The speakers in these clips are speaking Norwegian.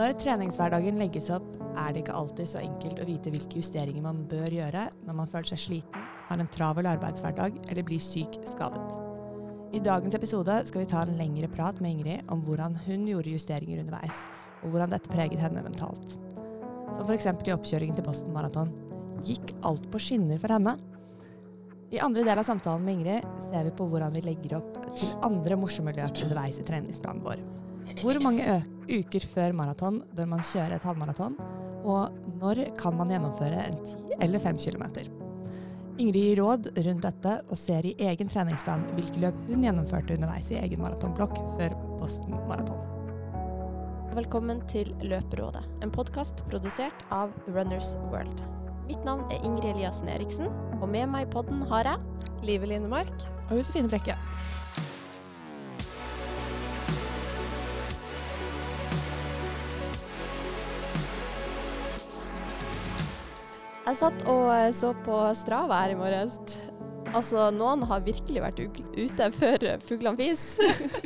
Når treningshverdagen legges opp, er det ikke alltid så enkelt å vite hvilke justeringer man bør gjøre når man føler seg sliten, har en travel arbeidshverdag eller blir syk skadet. I dagens episode skal vi ta en lengre prat med Ingrid om hvordan hun gjorde justeringer underveis, og hvordan dette preget henne mentalt. Som f.eks. i oppkjøringen til Boston Marathon. Gikk alt på skinner for henne? I andre del av samtalen med Ingrid ser vi på hvordan vi legger opp til andre morsomme løp underveis i treningsplanen vår. Hvor mange uker før maraton bør man kjøre et halvmaraton? Og når kan man gjennomføre en 10 eller 5 km? Ingrid gir råd rundt dette og ser i egen treningsplan hvilke løp hun gjennomførte underveis i egen maratonblokk før Boston Maraton. Velkommen til Løperådet, en podkast produsert av Runners World. Mitt navn er Ingrid Eliassen Eriksen, og med meg i podden har jeg Live Linemark. Og Josefine Brekke. Jeg satt og eh, så på Strava her i morges. Altså, noen har virkelig vært ute før fuglene fis.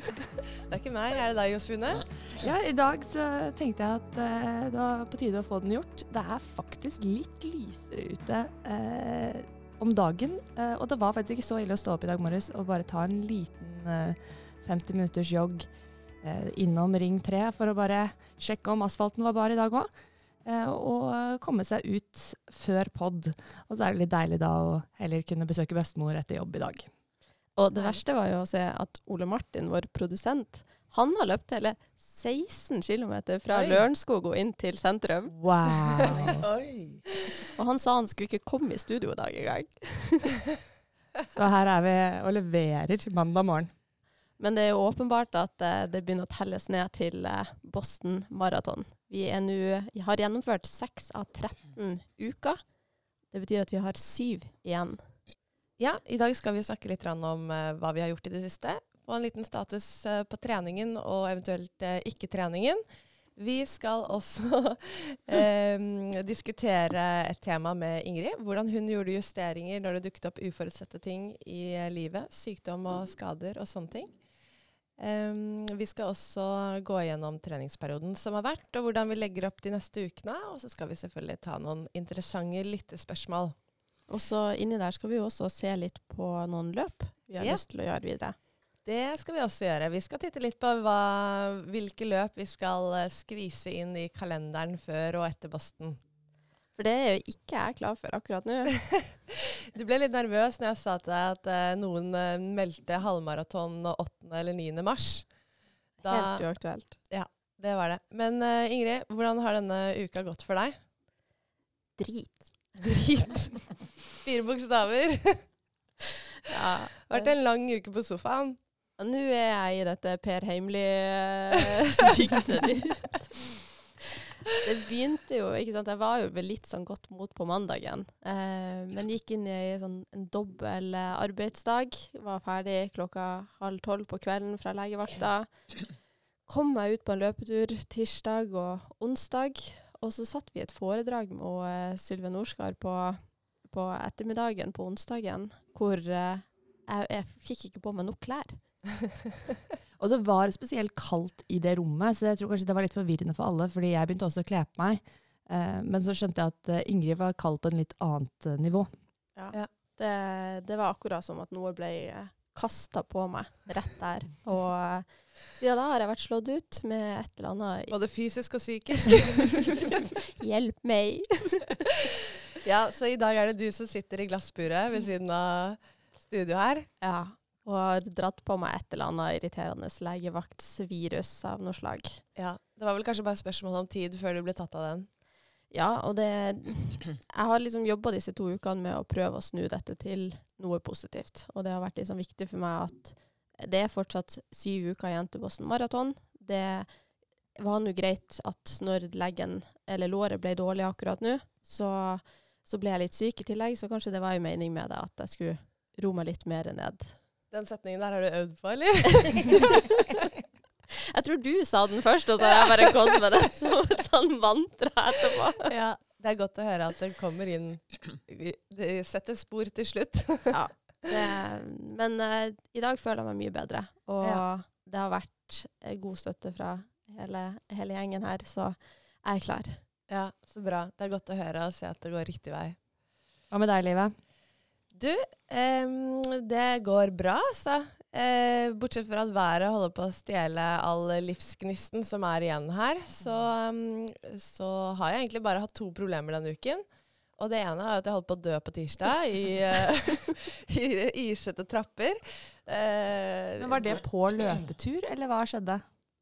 det er ikke meg, er det deg, Josefine? Ja, i dag så tenkte jeg at eh, det var på tide å få den gjort. Det er faktisk litt lysere ute eh, om dagen, eh, og det var faktisk ikke så ille å stå opp i dag morges og bare ta en liten eh, 50 minutters jogg eh, innom Ring 3 for å bare sjekke om asfalten var bar i dag òg. Eh, og komme seg ut før pod. Og så er det litt deilig da å heller kunne besøke bestemor etter jobb i dag. Og det verste var jo å se at Ole Martin, vår produsent, han har løpt hele 16 km fra Lørenskog og inn til sentrum. Wow. og han sa han skulle ikke komme i studio i dag engang. så her er vi og leverer mandag morgen. Men det er jo åpenbart at uh, det begynner å telles ned til uh, Boston Marathon. Vi nå, har gjennomført 6 av 13 uker. Det betyr at vi har syv igjen. Ja, i dag skal vi snakke litt om uh, hva vi har gjort i det siste. Og en liten status på treningen og eventuelt ikke-treningen. Vi skal også diskutere et tema med Ingrid. Hvordan hun gjorde justeringer når det dukket opp uforutsette ting i livet. Sykdom og skader og sånne ting. Um, vi skal også gå gjennom treningsperioden som har vært, og hvordan vi legger opp de neste ukene. Og så skal vi selvfølgelig ta noen interessante lyttespørsmål. Og så inni der skal vi også se litt på noen løp vi har yeah. lyst til å gjøre videre. Det skal vi også gjøre. Vi skal titte litt på hva, hvilke løp vi skal uh, skvise inn i kalenderen før og etter Boston. For det er jo ikke jeg klar for akkurat nå. du ble litt nervøs når jeg sa til deg at uh, noen uh, meldte halvmaraton 8. eller 9. mars. Da, Helt uaktuelt. Ja, det var det. Men uh, Ingrid, hvordan har denne uka gått for deg? Drit. Drit. Fire bokstaver. ja. Vært en lang uke på sofaen. Nå er jeg i dette Per Heimly-siktet ditt. Det begynte jo ikke sant, Jeg var jo litt sånn godt mot på mandagen. Eh, men gikk inn i sånn, en dobbel eh, arbeidsdag. Var ferdig klokka halv tolv på kvelden fra legevakta. Kom meg ut på en løpetur tirsdag og onsdag. Og så satt vi et foredrag med uh, Sylve Norskar på, på, ettermiddagen på onsdagen, hvor uh, jeg, jeg fikk ikke på meg nok klær. og det var spesielt kaldt i det rommet, så jeg tror kanskje det var litt forvirrende for alle, fordi jeg begynte også å kle på meg. Eh, men så skjønte jeg at eh, Ingrid var kald på en litt annet eh, nivå. Ja, ja. Det, det, var akkurat som at noe ble eh, kasta på meg rett der. Og siden da har jeg vært slått ut med et eller annet Både fysisk og psykisk. Hjelp meg. ja, så i dag er det du som sitter i glassburet ved siden av studio her. Ja og har dratt på meg et eller annet irriterende legevaktsvirus av noe slag. Ja, Det var vel kanskje bare spørsmål om tid før du ble tatt av den? Ja, og det Jeg har liksom jobba disse to ukene med å prøve å snu dette til noe positivt. Og det har vært liksom viktig for meg at det er fortsatt syv uker igjen til Boston Marathon. Det var nå greit at når leggen, eller låret, ble dårlig akkurat nå, så, så ble jeg litt syk i tillegg. Så kanskje det var en mening med det at jeg skulle roe meg litt mer ned. Den setningen der har du øvd på, eller? jeg tror du sa den først, og så har jeg bare gått med det som et sånn mantra etterpå. Ja, Det er godt å høre at den kommer inn Det setter spor til slutt. ja. Det, men uh, i dag føler jeg meg mye bedre. Og ja. det har vært god støtte fra hele, hele gjengen her, så jeg er klar. Ja, så bra. Det er godt å høre og se at det går riktig vei. Hva med deg, Livet? Du, em, det går bra, altså. Eh, bortsett fra at været holder på å stjele all livsgnisten som er igjen her, så, så har jeg egentlig bare hatt to problemer denne uken. Og det ene er at jeg holdt på å dø på tirsdag i, eh, i isete trapper. Eh, Men Var det på løpetur, eller hva skjedde?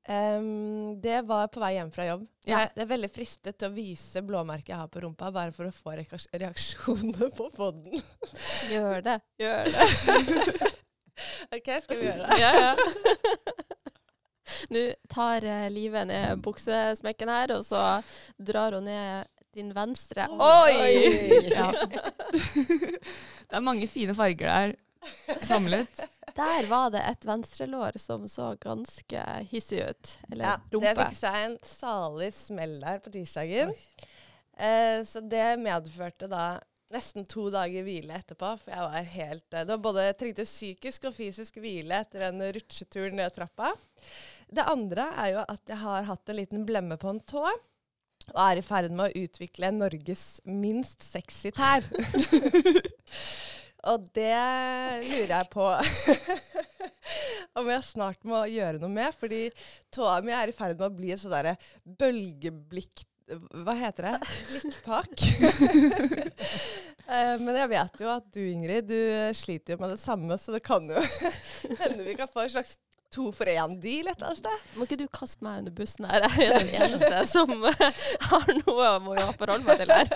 Em, det var på vei hjem fra jobb. Ja. Jeg, er veldig fristet til å vise blåmerket jeg har på rumpa, bare for å få reaks- reaksjoner på poden. Gjør det. Gjør det. OK, skal vi gjøre det? Ja, ja. Nå tar uh, Live ned buksesmekken her, og så drar hun ned din venstre. Oi! Ja. Det er mange fine farger der samlet. Der var det et venstrelår som så ganske hissig ut. Eller Ja, det fikk seg en salig smell der på tirsdagen. Eh, så det medførte da nesten to dager hvile etterpå, for jeg var helt eh, Det var både jeg trengte psykisk og fysisk hvile etter en rutsjetur ned trappa. Det andre er jo at jeg har hatt en liten blemme på en tå. Og er i ferd med å utvikle Norges minst sexy tær. og det lurer jeg på om jeg snart må gjøre noe med. Fordi tåa mi er i ferd med å bli et sånn derre bølgeblikk... Hva heter det? Blikktak. Eh, Men jeg vet jo at du, Ingrid, du sliter jo med det samme, så det kan jo hende vi kan få en slags to for én-deal et eller annet sted. Må ikke du kaste meg under bussen her? Jeg er den eneste som har noe å må forholde meg til her.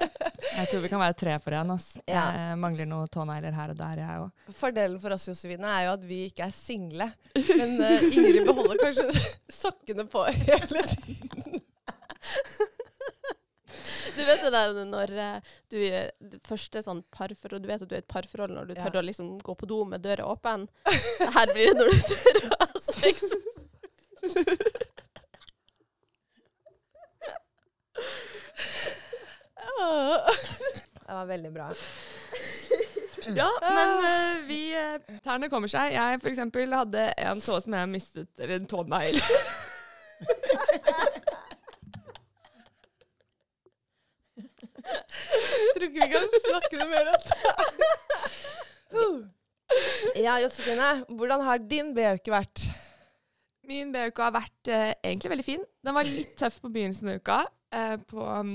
Jeg tror vi kan være tre for én. altså. Ja. Jeg mangler noen tånegler her og der, jeg òg. Fordelen for oss Josefine er jo at vi ikke er single. Men uh, Ingrid beholder kanskje sokkene på hele tiden. Du vet det der når eh, du er første sånn parforhold Du vet at du er i et parforhold når du Ja. tør å liksom gå på do med døra åpen. Her blir det når du tør å ha sex. Det var veldig bra. Ja, men uh, vi uh, Tærne kommer seg. Jeg for eksempel hadde en tå som jeg mistet, eller en tånegl. Tror ikke vi kan snakke noe mer om det. Ja, Josefine. Hvordan har din B-uke vært? Min B-uke har vært eh, egentlig veldig fin. Den var litt tøff på begynnelsen av uka. Eh, på, um,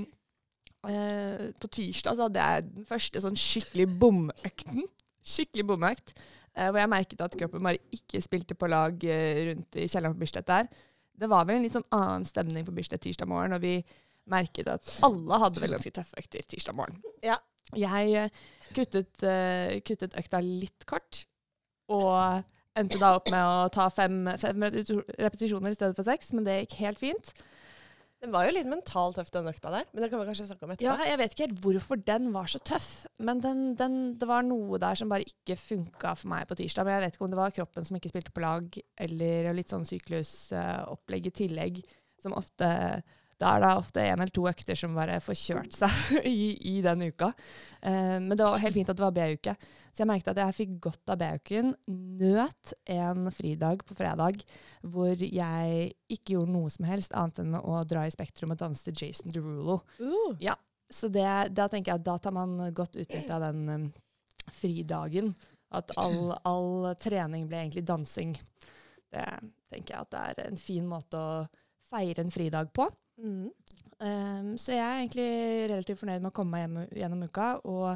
eh, på tirsdag så hadde jeg den første sånn skikkelig bomøkten. Skikkelig bomøkt. eh, hvor jeg merket at kroppen bare ikke spilte på lag eh, rundt i kjelleren på Bislett der. Det var vel en litt sånn annen stemning på Bislett tirsdag morgen, og vi merket at alle hadde vel ganske tøffe økter tirsdag morgen. Ja. Jeg eh, kuttet, uh, kuttet økta litt kort, og endte da opp med å ta fem, fem repetisjoner i stedet for seks, men det gikk helt fint. Den var jo litt mentalt tøff, den økta der. Men det kan vi kanskje snakke om etterpå. Ja, jeg vet ikke helt hvorfor den var så tøff, men den, den, det var noe der som bare ikke funka for meg på tirsdag. Men jeg vet ikke om det var kroppen som ikke spilte på lag, eller litt sånn syklusopplegg i tillegg, som ofte da er det ofte en eller to økter som bare får kjørt seg i, i den uka. Eh, men det var helt fint at det var B-uke. Så jeg merket at jeg fikk godt av B-uken. Nøt en fridag på fredag hvor jeg ikke gjorde noe som helst annet enn å dra i Spektrum og danse til Jason Derulo. Uh. Så det, da tenker jeg at da tar man godt utnytte av den um, fridagen. At all, all trening ble egentlig dansing. Det tenker jeg at det er en fin måte å feire en fridag på. Mm. Um, så jeg er egentlig relativt fornøyd med å komme meg hjem gjennom uka. Og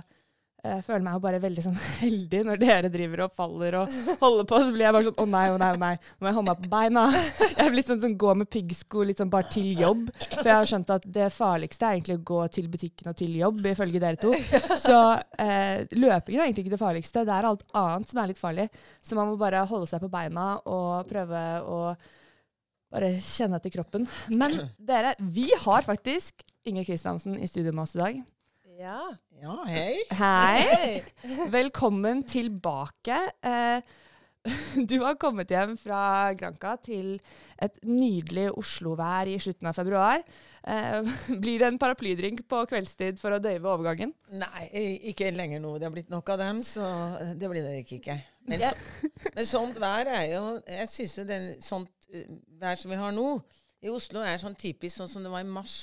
jeg føler meg jo bare veldig sånn heldig når dere driver og faller og holder på. Så blir jeg bare sånn å nei, å nei, å nei. Nå må jeg holde meg på beina. Jeg er blitt sånn som går med piggsko litt sånn bare til jobb. For jeg har skjønt at det farligste er egentlig å gå til butikken og til jobb, ifølge dere to. Så uh, løping er egentlig ikke det farligste. Det er alt annet som er litt farlig. Så man må bare holde seg på beina og prøve å bare kjenne etter kroppen. Men dere, vi har faktisk Inger Kristiansen i studio med oss i dag. Ja. Ja, hei. Hei! Velkommen tilbake. Eh, du har kommet hjem fra Granca til et nydelig Oslo-vær i slutten av februar. Eh, blir det en paraplydrink på kveldstid for å døyve overgangen? Nei, ikke lenger nå. Det har blitt nok av dem, så det blir det ikke. ikke. Men, så, men sånt vær er jo Jeg syns jo det er sånt vær som vi har nå, i Oslo er sånn typisk sånn som det var i mars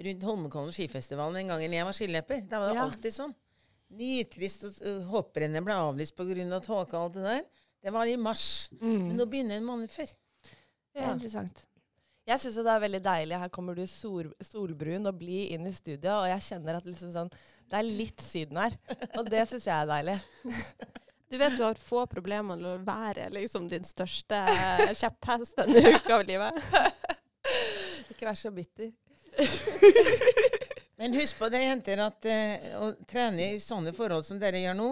rundt Holmenkollen skifestivalen den gangen jeg var skiløper. Da var det Ja. alltid sånn. Nitrist og uh, hopprennet ble avlyst pga. tåke og alt det der. Det var i mars. Men Mm. nå begynner en måned før. Det er interessant. Jeg syns det er veldig deilig. Her kommer du sol, solbrun og blid inn i studio, og jeg kjenner at liksom sånn, det er litt Syden her. Og det syns jeg er deilig. Du vet du har få problemer med å være liksom din største kjepphest denne uka av livet. Ikke vær så bitter. Men husk på det, jenter, at uh, å trene i sånne forhold som dere gjør nå,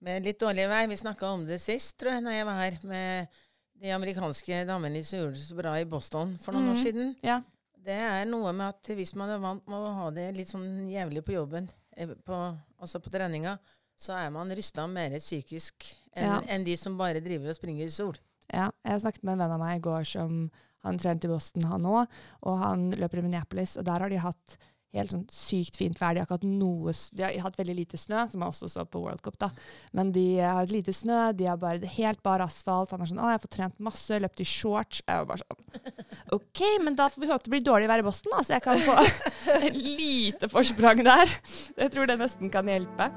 med litt dårlig vei Vi snakka om det sist, tror jeg, når jeg var her med de amerikanske damene som gjorde det så bra i Boston for noen år Mhm. siden. Ja. Det er noe med at hvis man er vant med å ha det litt sånn jævlig på jobben, eh, på, altså på treninga, så er man rysta mer psykisk enn Ja. en de som bare driver og springer i sol. Ja, jeg snakket med en venn av meg i går som han trente i Boston, han òg. Og han løper i Minneapolis, og der har de hatt helt sånn sykt fint vær. De har ikke hatt noe De har hatt veldig lite snø, som jeg også så på World Cup, da. Men de har hatt lite snø, de har bare helt bar asfalt. Han er sånn 'Å, jeg får trent masse, løpt i shorts'. Jeg var bare sånn OK, men da får vi håpe det blir dårlig vær i Boston, da, så jeg kan få et lite forsprang der. Jeg tror det nesten kan hjelpe.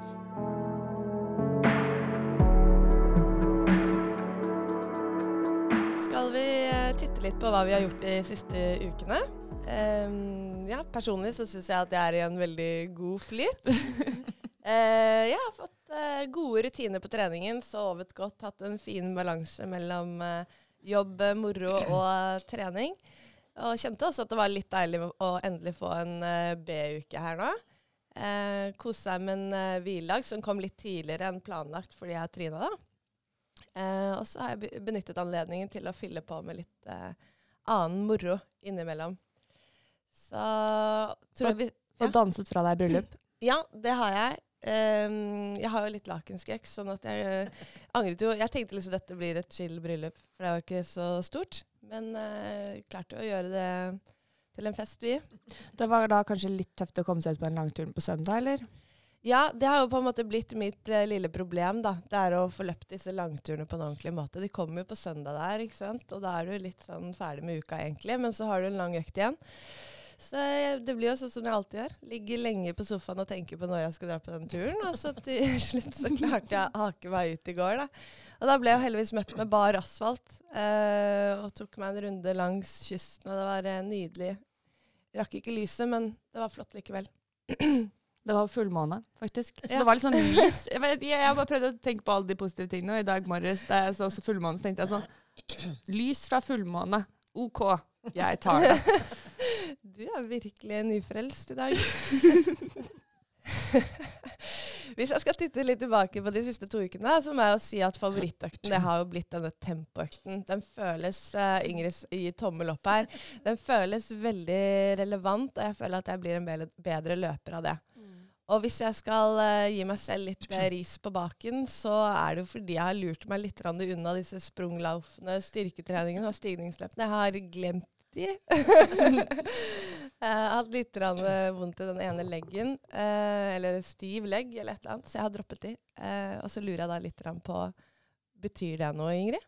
Vi eh, titte litt på hva vi har gjort de siste ukene? Um, ja, personlig så syns jeg at jeg er i en veldig god flyt. uh, jeg har fått uh, gode rutiner på treningen, sovet godt, hatt en fin balanse mellom uh, jobb, moro og trening. Og kjente også at det var litt deilig å endelig få en B-uke her nå. Eh, Kose seg med en hviledag som kom litt tidligere enn planlagt fordi jeg har tryna, da. Eh, og så har jeg benyttet anledningen til å fylle på med litt eh, annen moro innimellom. Så tror jeg vi Få Ja. danset fra deg bryllup. Ja, det har jeg. Um, jeg har jo litt lakenskrekk, sånn at jeg uh, angret jo Jeg tenkte liksom dette blir et chill bryllup, for det var ikke så stort. Men uh, klarte å gjøre det til en fest, vi. Det var da kanskje litt tøft å komme seg ut på en langtur på søndag, eller? Ja, det har jo på en måte blitt mitt eh, lille problem, da. Det er å få løpt disse langturene på en ordentlig måte. De kommer jo på søndag der, ikke sant. Og da er du litt sånn ferdig med uka egentlig, men så har du en lang økt igjen. Så det blir jo sånn som jeg alltid gjør. Ligger lenge på sofaen og tenker på når jeg skal dra på den turen. Og så til slutt så klarte jeg å hake meg ut i går, da. Og da ble jeg heldigvis møtt med bar asfalt. Eh, og tok meg en runde langs kysten, og det var eh, nydelig. Rakk ikke lyset, men det var flott likevel. Det var fullmåne, faktisk. Så Ja. det var litt sånn lys. Jeg, vet, jeg, jeg bare prøvde å tenke på alle de positive tingene, og i dag morges da jeg så også fullmåne, så tenkte jeg sånn Lys fra fullmåne. OK, jeg tar det. Du er virkelig nyfrelst i dag. Hvis jeg skal titte litt tilbake på de siste to ukene, så må jeg jo si at favorittøkten det har jo blitt denne tempoøkten. Den føles uh, Ingrid gir tommel opp her. Den føles veldig relevant, og jeg føler at jeg blir en bedre, løper av det. Og hvis jeg skal uh, gi meg selv litt uh, ris på baken, så er det jo fordi jeg har lurt meg litt unna disse sprunglaufene, styrketreningene og stigningsløpene. Jeg har glemt de. jeg har hatt litt eh, vondt i den ene leggen, uh, eller stiv legg, eller et eller annet, så jeg har droppet de. Og så lurer jeg da litt på Betyr det noe, Ingrid?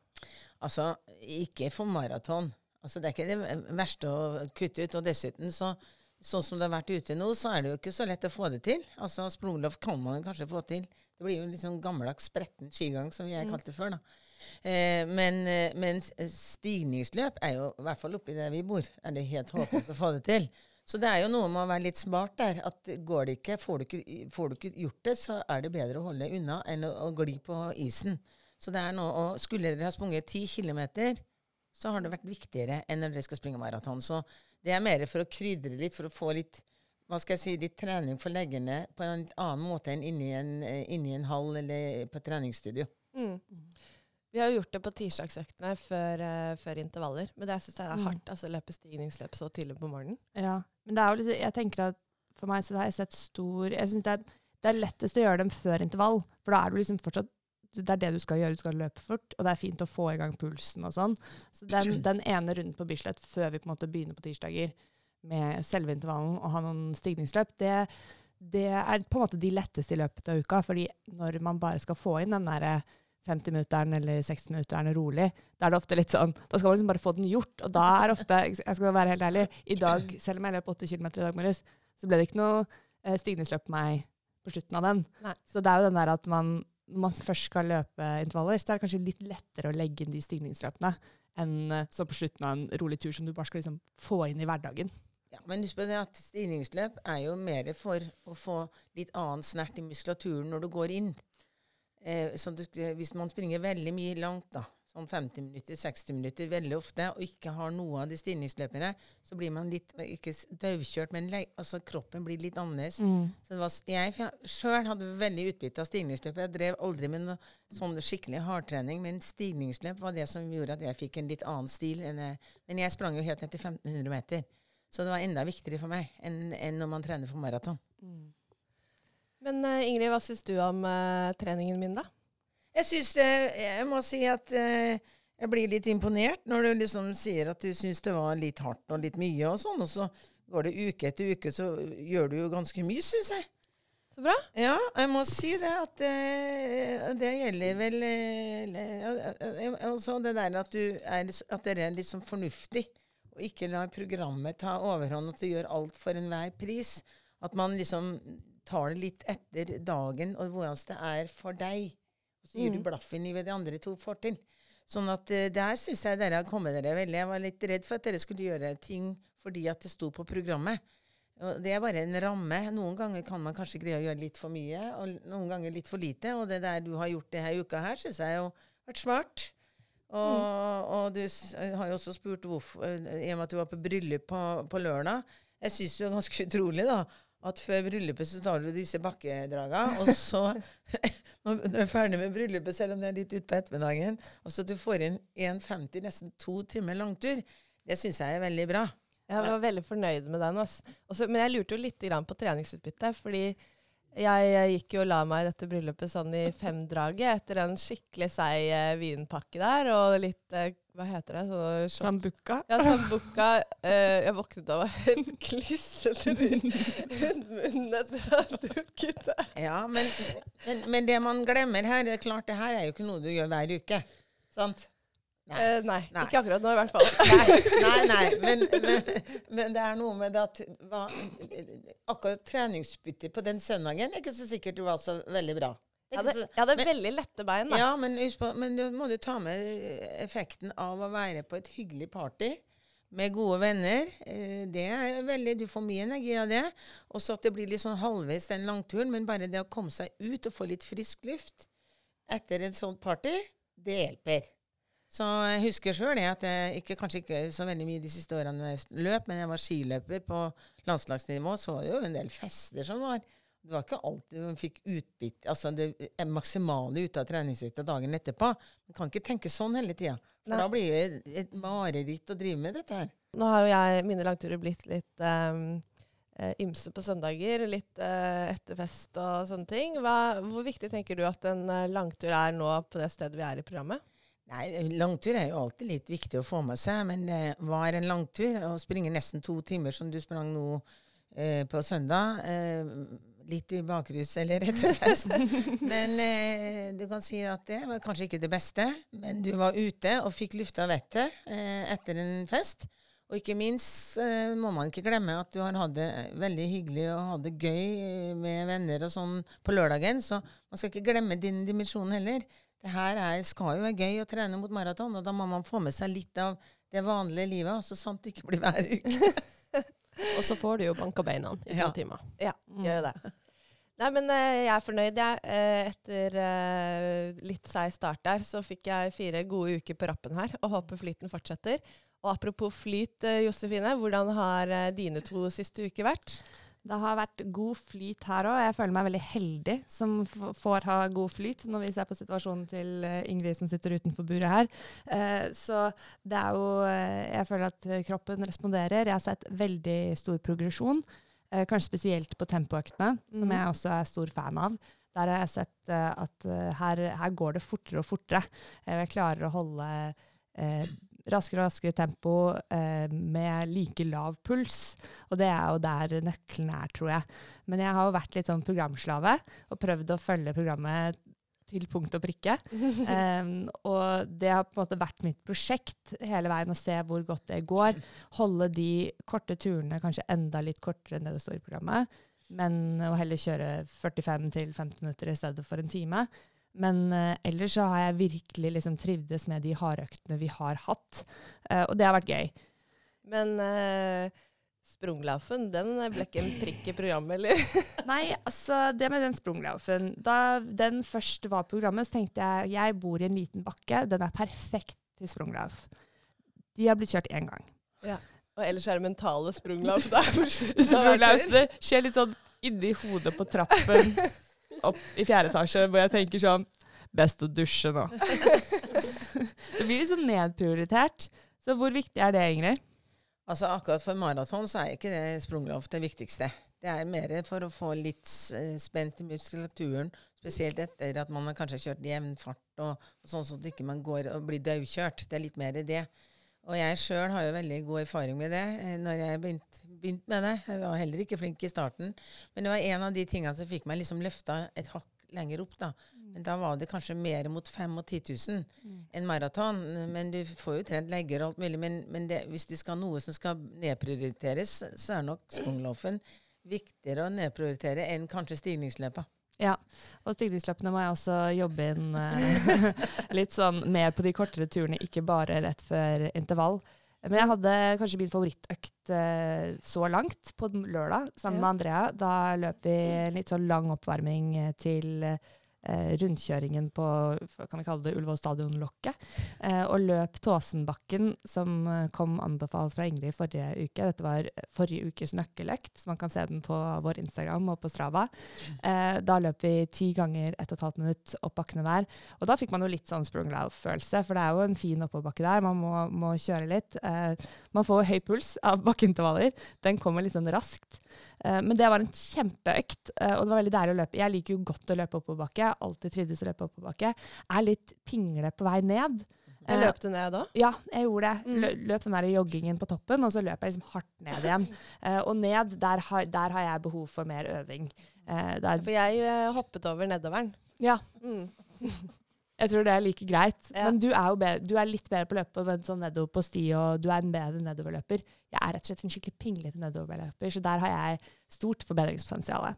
Altså, ikke for maraton. Altså, det er ikke det verste å kutte ut. Og dessuten, så, sånn som det har vært ute nå, så er det jo ikke så lett å få det til. Altså, Sprungloff kan man kanskje få til. Det blir jo litt sånn gammeldags spretten skigang, som jeg kalte det før. da. Eh, men, eh, men stigningsløp er jo, i hvert fall oppi der vi bor, er det helt håpløst å få det til. Så det er jo noe med å være litt smart der. at går det ikke, Får du ikke, får du ikke gjort det, så er det bedre å holde unna enn å, å gli på isen. Så det er noe, Skulle dere ha sprunget ti kilometer, så har det vært viktigere enn når dere skal springe maraton. Så det er mer for å krydre litt, for å få litt hva skal jeg si, litt trening for leggene på en annen måte enn inni en, eh, inni en hall eller på et treningsstudio. Mm. Vi har jo gjort det på tirsdagsøktene før, uh, før intervaller, men det syns jeg er Mm. hardt. altså Løpe stigningsløp så tidlig på morgenen. Ja, men det er jo litt, jeg tenker at for meg så har jeg sett stor Jeg synes det er, det er lettest å gjøre dem før intervall, for da er du liksom fortsatt det er det du skal gjøre, du skal løpe fort, og det er fint å få i gang pulsen og sånn. Så den, den ene runden på Bislett før vi på en måte begynner på tirsdager med selve intervallen og ha noen stigningsløp, det, det er på en måte de letteste i løpet av uka. fordi når man bare skal få inn den derre 50-minutteren eller 60-minutteren rolig, da er det ofte litt sånn Da skal man liksom bare få den gjort. Og da er ofte Jeg skal være helt ærlig. I dag, selv om jeg løp 8 km i dag morges, så ble det ikke noe eh, stigningsløp på meg på slutten av den. Nei. Så det er jo den der at man når man først skal løpe intervaller, så er det kanskje litt lettere å legge inn de stigningsløpene enn eh, så på slutten av en rolig tur som du bare skal liksom få inn i hverdagen. Ja, men husk på det at stigningsløp er jo mer for å få litt annen snert i muskulaturen når du går inn. Eh, så du, hvis man springer veldig mye langt, da, sånn 50 minutter, 60 minutter veldig ofte, og ikke har noe av de stigningsløpene, så blir man litt ikke daukjørt, men altså, kroppen blir litt annerledes. Så det var, jeg sjøl hadde veldig utbytte av stigningsløp. Jeg drev aldri med noe sånn skikkelig hardtrening, men stigningsløp var det som gjorde at jeg fikk en litt annen stil. Jeg, men jeg sprang jo helt ned til 1500 meter. Så det var enda viktigere for meg enn, enn når man trener for maraton. Men eh, Ingrid, hva syns du om uh, treningen min, da? Jeg syns det Jeg må si at eh, jeg blir litt imponert når du liksom sier at du syns det var litt hardt og litt mye og sånn, og så går det uke etter uke, så gjør du jo ganske mye, syns jeg. Så bra. Ja, jeg må si det at eh, det gjelder vel eh, eh, Altså det der at du er, at dere er litt sånn fornuftig, og ikke lar programmet ta overhånd, at du gjør alt for enhver pris. At man liksom tar det litt etter dagen og hvordan det er for deg. Så gir du blaffen i hva de andre to får til. Sånn at eh, der syns jeg dere har kommet dere veldig. Jeg var litt redd for at dere skulle gjøre ting fordi at det sto på programmet. Og det er bare en ramme. Noen ganger kan man kanskje greie å gjøre litt for mye, og noen ganger litt for lite. Og det der du har gjort det her uka her, syns jeg jo har vært smart. Og, og du har jo også spurt hvorfor, eh, i og med at du var på bryllup på, på lørdag. Jeg syns det er ganske utrolig, da. At før bryllupet så tar du disse bakkedraga, og så Når du er ferdig med bryllupet, selv om det er litt utpå ettermiddagen, og så at du får inn 1,50, nesten to timer langtur, det syns jeg er veldig bra. Jeg var veldig fornøyd med den. Også, men jeg lurte jo litt på treningsutbyttet. Fordi jeg, jeg, gikk jo og la meg i dette bryllupet sånn i femdraget etter en skikkelig seig eh, vinpakke der. Og litt eh, Hva heter det? Sånn Sambuca. Ja, sambuca. Eh, jeg våknet av å ha en klissete rundt munnen etter å ha drukket det. Ja, men, men, men det man glemmer her, det er klart det her er jo ikke noe du gjør hver uke. Sant? Nei. Eh, nei, Nei. ikke akkurat nå i hvert fall. Nei, nei. Men, men, men det er noe med det at hva, akkurat treningsbyttet på den søndagen er ikke så sikkert det var så veldig bra. Jeg hadde, jeg hadde men- veldig lette bein. da. Ja, men, husk på, men du må du ta med effekten av å være på et hyggelig party med gode venner. Eh, Det er veldig, Du får mye energi av det. Og så at det blir litt sånn halvveis den langturen. Men bare det å komme seg ut og få litt frisk luft etter et sånt party, det hjelper. Så jeg husker sjøl at jeg ikke, kanskje ikke så veldig mye de siste årene jeg løp, men jeg var skiløper på landslagsnivå, så var det jo en del fester som var. Det var ikke alltid man fikk utbytte, altså det er maksimale ut av treningsøkta dagen etterpå. Man kan ikke tenke sånn hele tida. For da blir det et, mareritt å drive med dette her. Nå har jo jeg mine langturer blitt litt um, eh, ymse på søndager, litt etter etterfest og sånne ting. Hva, hvor viktig tenker du at en eh, langtur er nå på det stedet vi er i programmet? Nei, langtur er jo alltid litt viktig å få med seg, men eh, hva er en langtur? Å springe nesten to timer som du sprang nå eh, på søndag. Eh, litt i bakrus eller etter fest. men eh, du kan si at det var kanskje ikke det beste, men du var ute og fikk lufta vettet eh, etter en fest. Og ikke minst eh, må man ikke glemme at du har hatt det veldig hyggelig og hatt det gøy med venner og sånn på lørdagen, så man skal ikke glemme din dimensjon heller. Det her er, skal jo være gøy å trene mot maraton, og da må man få med seg litt av det vanlige livet, så sant det ikke blir hver uke. Og så får du jo banka beina i to Ja. timer. Ja, gjør det. Nei, men eh, jeg er fornøyd, jeg. Eh, etter eh, litt seig start der, så fikk jeg fire gode uker på rappen her, og håper flyten fortsetter. Og apropos flyt, Josefine, hvordan har dine to siste uker vært? Det har vært god flyt her òg. Jeg føler meg veldig heldig som får ha god flyt, når vi ser på situasjonen til eh, Ingrid som sitter utenfor buret her. Eh, så det er jo eh, Jeg føler at kroppen responderer. Jeg har sett veldig stor progresjon. eh, kanskje spesielt på tempoøktene, som Mhm. jeg også er stor fan av. Der har jeg sett eh, at her, her går det fortere og fortere. Jeg klarer å holde raskere og raskere tempo eh, med like lav puls. Og det er jo der nøkkelen er, tror jeg. Men jeg har jo vært litt sånn programslave og prøvd å følge programmet til punkt og prikke. um, og det har på en måte vært mitt prosjekt hele veien å se hvor godt det går. Holde de korte turene kanskje enda litt kortere enn det det står i programmet, men å heller kjøre 45 15 minutter i stedet for en time. Men uh, ellers så har jeg virkelig liksom trivdes med de hardøktene vi har hatt, uh, og det har vært gøy. Men uh Sprunglaufen, den ble ikke en prikk i programmet, eller? Nei, altså det med den sprunglaufen Da den først var programmet, så tenkte jeg jeg bor i en liten bakke, den er perfekt til sprunglauf. De har blitt kjørt én gang. Ja. Og ellers er det mentale sprunglauf. Sprunglaufene skjer litt sånn inni hodet på trappen opp i fjerde etasje, hvor jeg tenker sånn Best å dusje nå. det blir liksom sånn nedprioritert. Så hvor viktig er det, Ingrid? Altså Akkurat for maraton så er ikke det sprungloft det viktigste. Det er mer for å få litt uh, spent i muskulaturen, spesielt etter at man har kanskje kjørt jevn fart, og, og sånn at man ikke går og blir daukjørt. Det er litt mer det. Og jeg sjøl har jo veldig god erfaring med det eh, når jeg begynte begynt med det. Jeg var heller ikke flink i starten, men det var en av de tingene som fikk meg liksom løfta et hakk lenger opp. da. Men da var det kanskje mer mot 5 og 10 000 mm. enn maraton. Men du får jo trent legger og alt mulig. Men, men det, hvis du skal ha noe som skal nedprioriteres, så er nok sprungloffen viktigere å nedprioritere enn kanskje stigningsløpet. Ja, og stigningsløpene må jeg også jobbe inn eh, litt sånn mer på de kortere turene, ikke bare rett før intervall. Men jeg hadde kanskje min favorittøkt eh, så langt på lørdag sammen ja. med Andrea. Da løp vi litt sånn lang oppvarming til eh, eh, rundkjøringen på kan vi kalle det Ullevål stadion-lokket, eh, og løp Tåsenbakken, som eh, kom anbefalt fra Ingrid forrige uke. Dette var forrige ukes nøkkeløkt, så man kan se den på vår Instagram og på Strava. Eh, da løp vi ti ganger ett og et halvt minutt opp bakkene der. Og da fikk man jo litt sånn sprunglauf-følelse, for det er jo en fin oppoverbakke der. Man må, må kjøre litt. Eh, man får høy puls av bakkeintervaller. Den kommer litt sånn raskt. Uh, men det var en kjempeøkt, uh, og det var veldig deilig å løpe. Jeg liker jo godt å løpe oppoverbakke. Alltid trivdes å løpe oppoverbakke. Er litt pingle på vei ned. Jeg løp du ned da? Ja, jeg gjorde det. Mm. Løp den der joggingen på toppen, og så løp jeg liksom hardt ned igjen. og ned, der har, der har, jeg behov for mer øving. for jeg hoppet over nedoveren. Ja. Mm. Jeg tror det er like greit. Ja. Men du er jo bedre, du er litt bedre på å løpe enn sånn nedover på sti, og du er en bedre nedoverløper. Jeg er rett og slett en skikkelig pinglete nedoverløper, så der har jeg stort forbedringspotensial.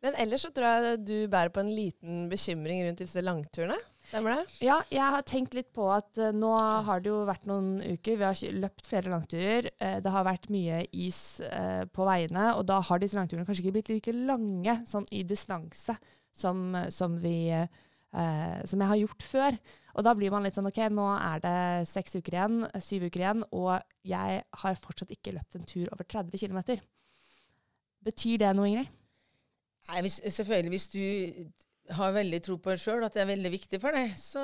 Men ellers så tror jeg du bærer på en liten bekymring rundt disse langturene. Stemmer det? Ja, jeg har tenkt litt på at uh, nå har det jo vært noen uker. Vi har løpt flere langturer. Uh, det har vært mye is uh, på veiene, og da har disse langturene kanskje ikke blitt like lange sånn i distanse som, som vi eh, som jeg har gjort før. Og da blir man litt sånn OK, nå er det seks uker igjen, syv uker igjen, og jeg har fortsatt ikke løpt en tur over 30 km. Betyr det noe, Ingrid? Nei, hvis, selvfølgelig. Hvis du har veldig tro på deg sjøl, at det er veldig viktig for deg, så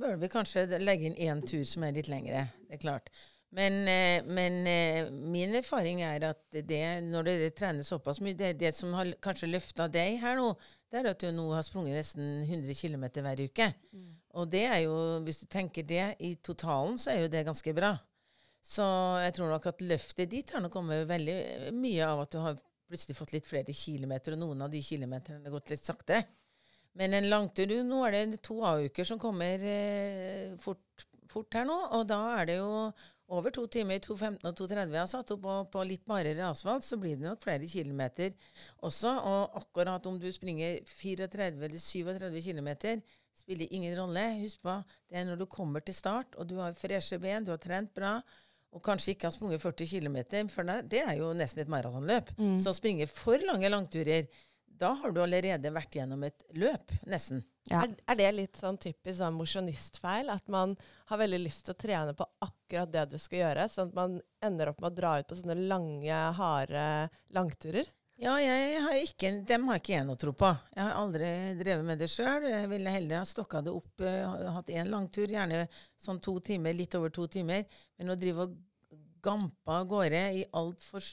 bør vi kanskje legge inn én tur som er litt lengre. Det er klart. Men, eh, men, eh, min erfaring er at det, når det trener såpass mye Det, det som har kanskje løfta deg her nå, det er at du nå har sprunget nesten 100 km hver uke. Mm. Og det er jo, hvis du tenker det i totalen, så er jo det ganske bra. Så jeg tror nok at løftet ditt har nok kommet veldig mye av at du har plutselig fått litt flere kilometer, og noen av de kilometerne har gått litt saktere. Men en langtur Nå er det to A-uker som kommer eh, fort, fort, her nå, og da er det jo over to timer, 2.15 og 2.30 jeg har satt opp, og på litt barere asfalt så blir det nok flere kilometer også. Og akkurat om du springer 34 eller 37 km, spiller ingen rolle. Husk på, det er når du kommer til start, og du har freshe ben, du har trent bra, og kanskje ikke har sprunget 40 km, for det er jo nesten et maratonløp. Mm. Så å springe for lange langturer da har du allerede vært gjennom et løp, nesten. Ja. Er, er, det litt sånn typisk sånn mosjonistfeil? At man har veldig lyst til å trene på akkurat det du skal gjøre, sånn at man ender opp med å dra ut på sånne lange, harde langturer? Ja, jeg har ikke, dem har ikke jeg noe tro på. Jeg har aldri drevet med det sjøl. Jeg ville heller ha stokka det opp, uh, hatt én langtur, gjerne sånn to timer, litt over to timer. Men å drive og gampa av gårde i for,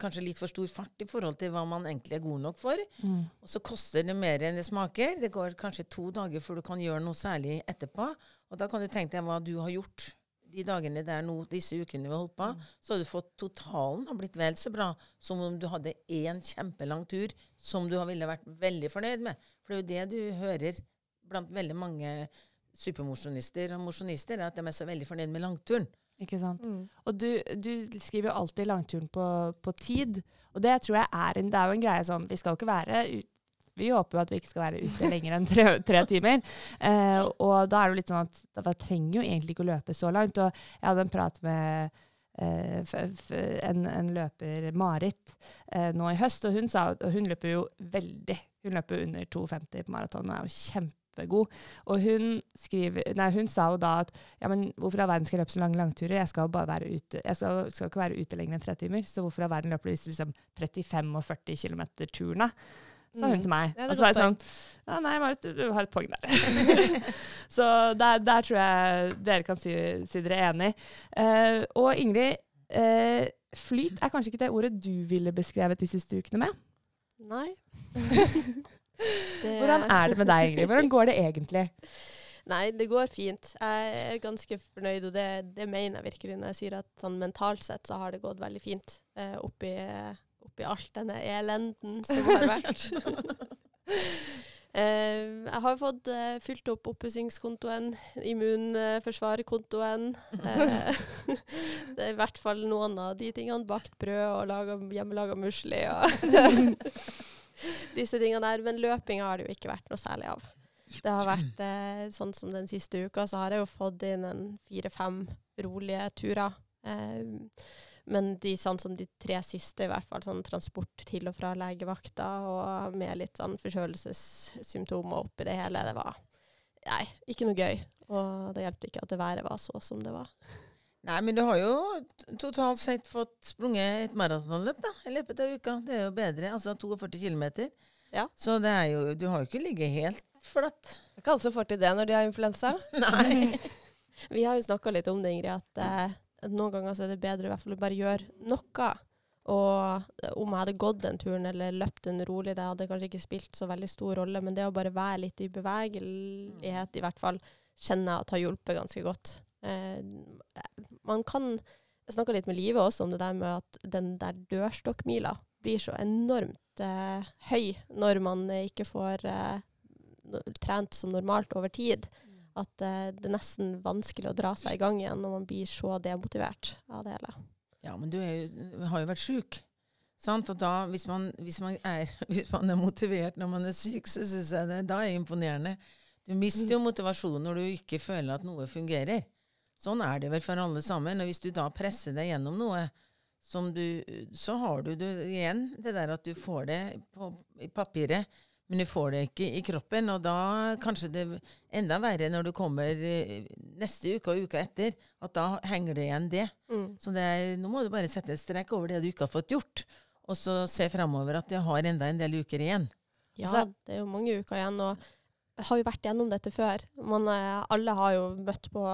kanskje litt for stor fart i forhold til hva man egentlig er god nok for. Mm. Og så koster det mer enn det smaker. Det går kanskje to dager før du kan gjøre noe særlig etterpå. Og da kan du tenke deg hva du har gjort de dagene der nå, disse ukene vi har holdt på. Mm. Så har du fått totalen har blitt vel så bra som om du hadde én kjempelang tur som du ville vært veldig fornøyd med. For det er jo det du hører blant veldig mange supermosjonister og mosjonister, er at de er så veldig fornøyd med langturen. Ikke sant? Mm. Og du, du skriver jo alltid langturen på, på tid. Og det tror jeg er en, det er jo en greie sånn Vi skal jo ikke være ut, Vi håper jo at vi ikke skal være ute lenger enn tre, tre timer. Eh, og da er det jo litt sånn at da trenger jo egentlig ikke å løpe så langt. Og jeg hadde en prat med eh, en, en løper, Marit, eh, nå i høst, og hun sa og hun løper jo veldig. Hun løper under 2,50 på maraton og er jo kjempegod. Og hun, skriver, nei, hun sa jo da at ja, men hvorfor all verden skal jeg løpe så lange langturer? Jeg skal bare være ute. Jeg skal, skal ikke være ute lenger enn tre timer. Så hvorfor all verden løper du liksom 35 og 40 km-turene? Sa hun Mm. til meg. Ja, og så var jeg sånn Ja, nei, Marit, du, du har et poeng der. så der, der tror jeg dere kan si, si dere er enig. Uh, og Ingrid, uh, flyt er kanskje ikke det ordet du ville beskrevet de siste ukene med? Nei. Det- Hvordan er det med deg, Ingrid? Hvordan går det egentlig? Nei, det går fint. Jeg er ganske fornøyd, og det, det mener jeg virkelig når jeg sier at sånn mentalt sett så har det gått veldig fint eh, oppi, oppi alt denne elenden som har vært. Eh, jeg har fått eh, fylt opp oppussingskontoen, immunforsvarkontoen. Eh, det er i hvert fall noen av de tingene. Bakt brød og laga hjemmelaga musli og disse tingene der. Men løpinga har det jo ikke vært noe særlig av. Det har vært eh, sånn som den siste uka, så har jeg jo fått inn en fire-fem rolige turer. Eh, men de sånn som de tre siste, i hvert fall sånn transport til og fra legevakta, og med litt sånn forkjølelsessymptomer oppi det hele, det var nei, ikke noe gøy. Og det hjelper ikke at det været var så som det var. Nei, men du har jo totalt sett fått sprunget et maratonløp da, i løpet av uka. Det er jo bedre. Altså 42 km. Ja. Så det er jo Du har jo ikke ligget helt flatt. Det er ikke alle som får til det når de har influensa. Nei. Vi har jo snakka litt om det, Ingrid, at eh, at noen ganger så er det bedre i hvert fall å bare gjøre noe. Og om jeg hadde gått den turen eller løpt den rolig, det hadde kanskje ikke spilt så veldig stor rolle, men det å bare være litt i bevegelighet, i hvert fall, kjenner jeg at har hjulpet ganske godt. Eh, man kan Jeg snakka litt med Live også om det der med at den der dørstokkmila blir så enormt eh, høy når man ikke får eh, no- trent som normalt over tid at eh, det er nesten vanskelig å dra seg i gang igjen når man blir så demotivert av det hele. Ja, men du er jo, har jo vært sjuk. Sant? Og da, hvis man, hvis, man er, hvis man er motivert når man er syk, så syns jeg det da er imponerende. Du mister jo motivasjonen når du ikke føler at noe fungerer. Sånn er det vel for alle sammen. Og hvis du da presser deg gjennom noe, som du, så har du det igjen det der at du får det på, i papiret, men du får det ikke i kroppen. Og da kanskje det enda verre når du kommer eh, neste uke og uka etter, at da henger det igjen det. Så det er, nå må du bare sette en strek over det du ikke har fått gjort, og så se fremover at jeg har enda en del uker igjen. Ja, Så- det er jo mange uker igjen, og har jo vært gjennom dette før. Man, eh, alle har jo møtt på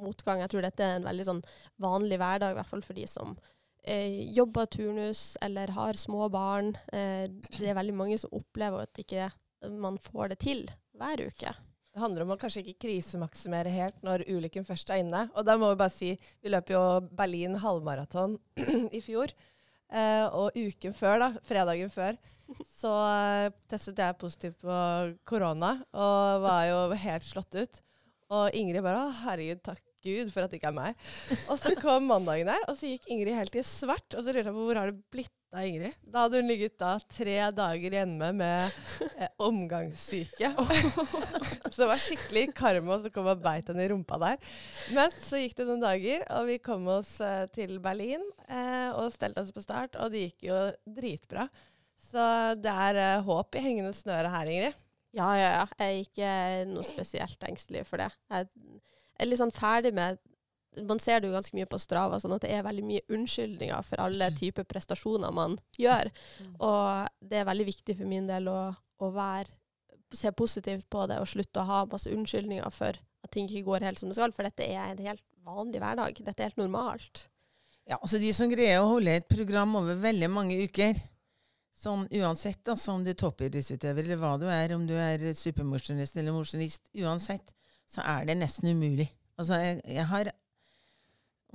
motgang. Jeg tror dette er en veldig sånn vanlig hverdag, i hvert fall for de som eh, jobber turnus eller har små barn. Eh, det er veldig mange som opplever at ikke man får det til hver uke. Det handler om å kanskje ikke krisemaksimere helt når ulykken først er inne. Og da må vi bare si, vi løp jo Berlin halvmaraton i fjor. Eh, og uken før, da, fredagen før, så eh, testet jeg positivt på korona og var jo helt slått ut. Og Ingrid bare 'Å, herregud, takk Gud for at det ikke er meg'. Og så kom mandagen der, og så gikk Ingrid helt i svart. Og så lurte jeg på hvor har det blitt av Ingrid? Da hadde hun ligget da tre dager hjemme med eh, omgangssyke. Så det var skikkelig karma som kom og beit henne i rumpa der. Men så gikk det noen dager, og vi kom oss eh, til Berlin eh, og stelte oss på start, og det gikk jo dritbra. Så det er uh, håp i hengende snøre her, Ingrid. Ja, ja, ja. Jeg er ikke noe spesielt engstelig for det. Jeg er litt sånn ferdig med Man ser det jo ganske mye på Strava, sånn at det er veldig mye unnskyldninger for alle typer prestasjoner man gjør. Og det er veldig viktig for min del å, å være, se positivt på det og slutte å ha masse unnskyldninger for at ting ikke går helt som det skal, for dette er en helt vanlig hverdag. Dette er helt normalt. Ja, altså De som greier å holde et program over veldig mange uker, sånn uansett da, så om du er toppidrettsutøver eller hva du er, om du er supermosjonist eller mosjonist, uansett, så er det nesten umulig. Altså, jeg, jeg har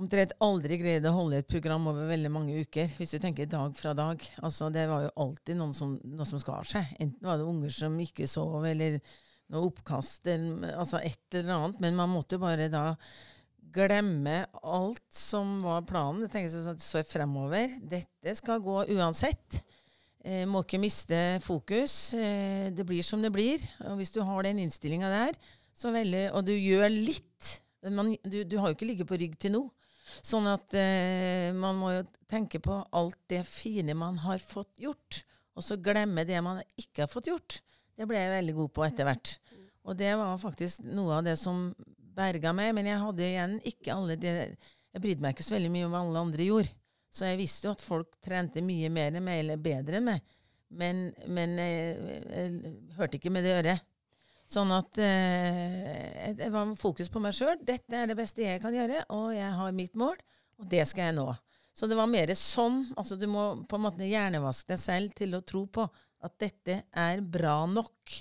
omtrent aldri greid å holde et program over veldig mange uker, hvis du tenker dag fra dag. Altså, det var jo alltid noen som, noe som skar seg. Enten var det unger som ikke sov, eller noe oppkast, eller, altså et eller annet. Men man måtte bare da glemme alt som var planen. Jeg tenker sånn at så fremover. Dette skal gå uansett. Eh, må ikke miste fokus. Eh, det blir som det blir. Og hvis du har den innstillinga der, veldig, og du gjør litt man, du, du, har jo ikke ligget på rygg til nå. Sånn at eh, man må jo tenke på alt det fine man har fått gjort, og så glemme det man ikke har fått gjort. Det ble jeg veldig god på etter hvert. Og det var faktisk noe av det som berga meg. Men jeg hadde igjen ikke alle det Jeg brydde meg ikke så veldig mye om hva alle andre gjorde. Så jeg visste jo at folk trente mye mer meg, eller bedre meg. Men, men jeg, jeg, jeg, hørte ikke med det øret. Sånn at eh, jeg var fokus på meg sjøl. Dette er det beste jeg kan gjøre, og jeg har mitt mål, og det skal jeg nå. Så det var mer sånn. altså Du må på en måte hjernevaske deg selv til å tro på at dette er bra nok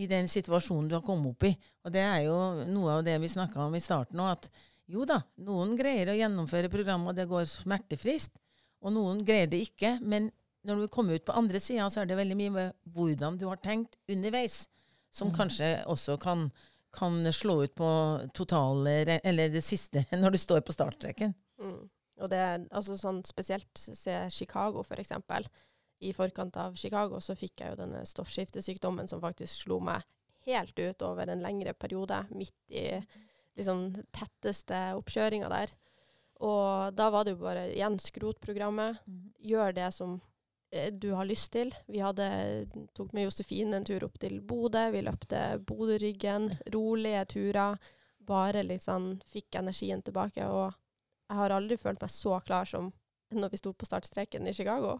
i den situasjonen du har kommet opp i. Og det er jo noe av det vi snakka om i starten òg, at jo da, noen greier å gjennomføre programmet, og det går smertefrist. Og noen greier det ikke. Men når du kommer ut på andre sida, så er det veldig mye med hvordan du har tenkt underveis som mm. kanskje også kan, kan, slå ut på totale Eller det siste, når du står på startstreken. Mm. Og det er altså sånn spesielt se Chicago, for eksempel. I forkant av Chicago så fikk jeg jo denne stoffskiftesykdommen som faktisk slo meg helt ut over en lengre periode, midt i liksom tetteste oppkjøringa der. Og da var det jo bare igjen skrotprogrammet. Mm. Gjør det som Eh, du har lyst til. Vi hadde, tok med Josefine en tur opp til Bodø. Vi løpte Bodø-ryggen. Rolige turer. Bare liksom fikk energien tilbake. Og jeg har aldri følt meg så klar som når vi sto på startstreken i Chicago.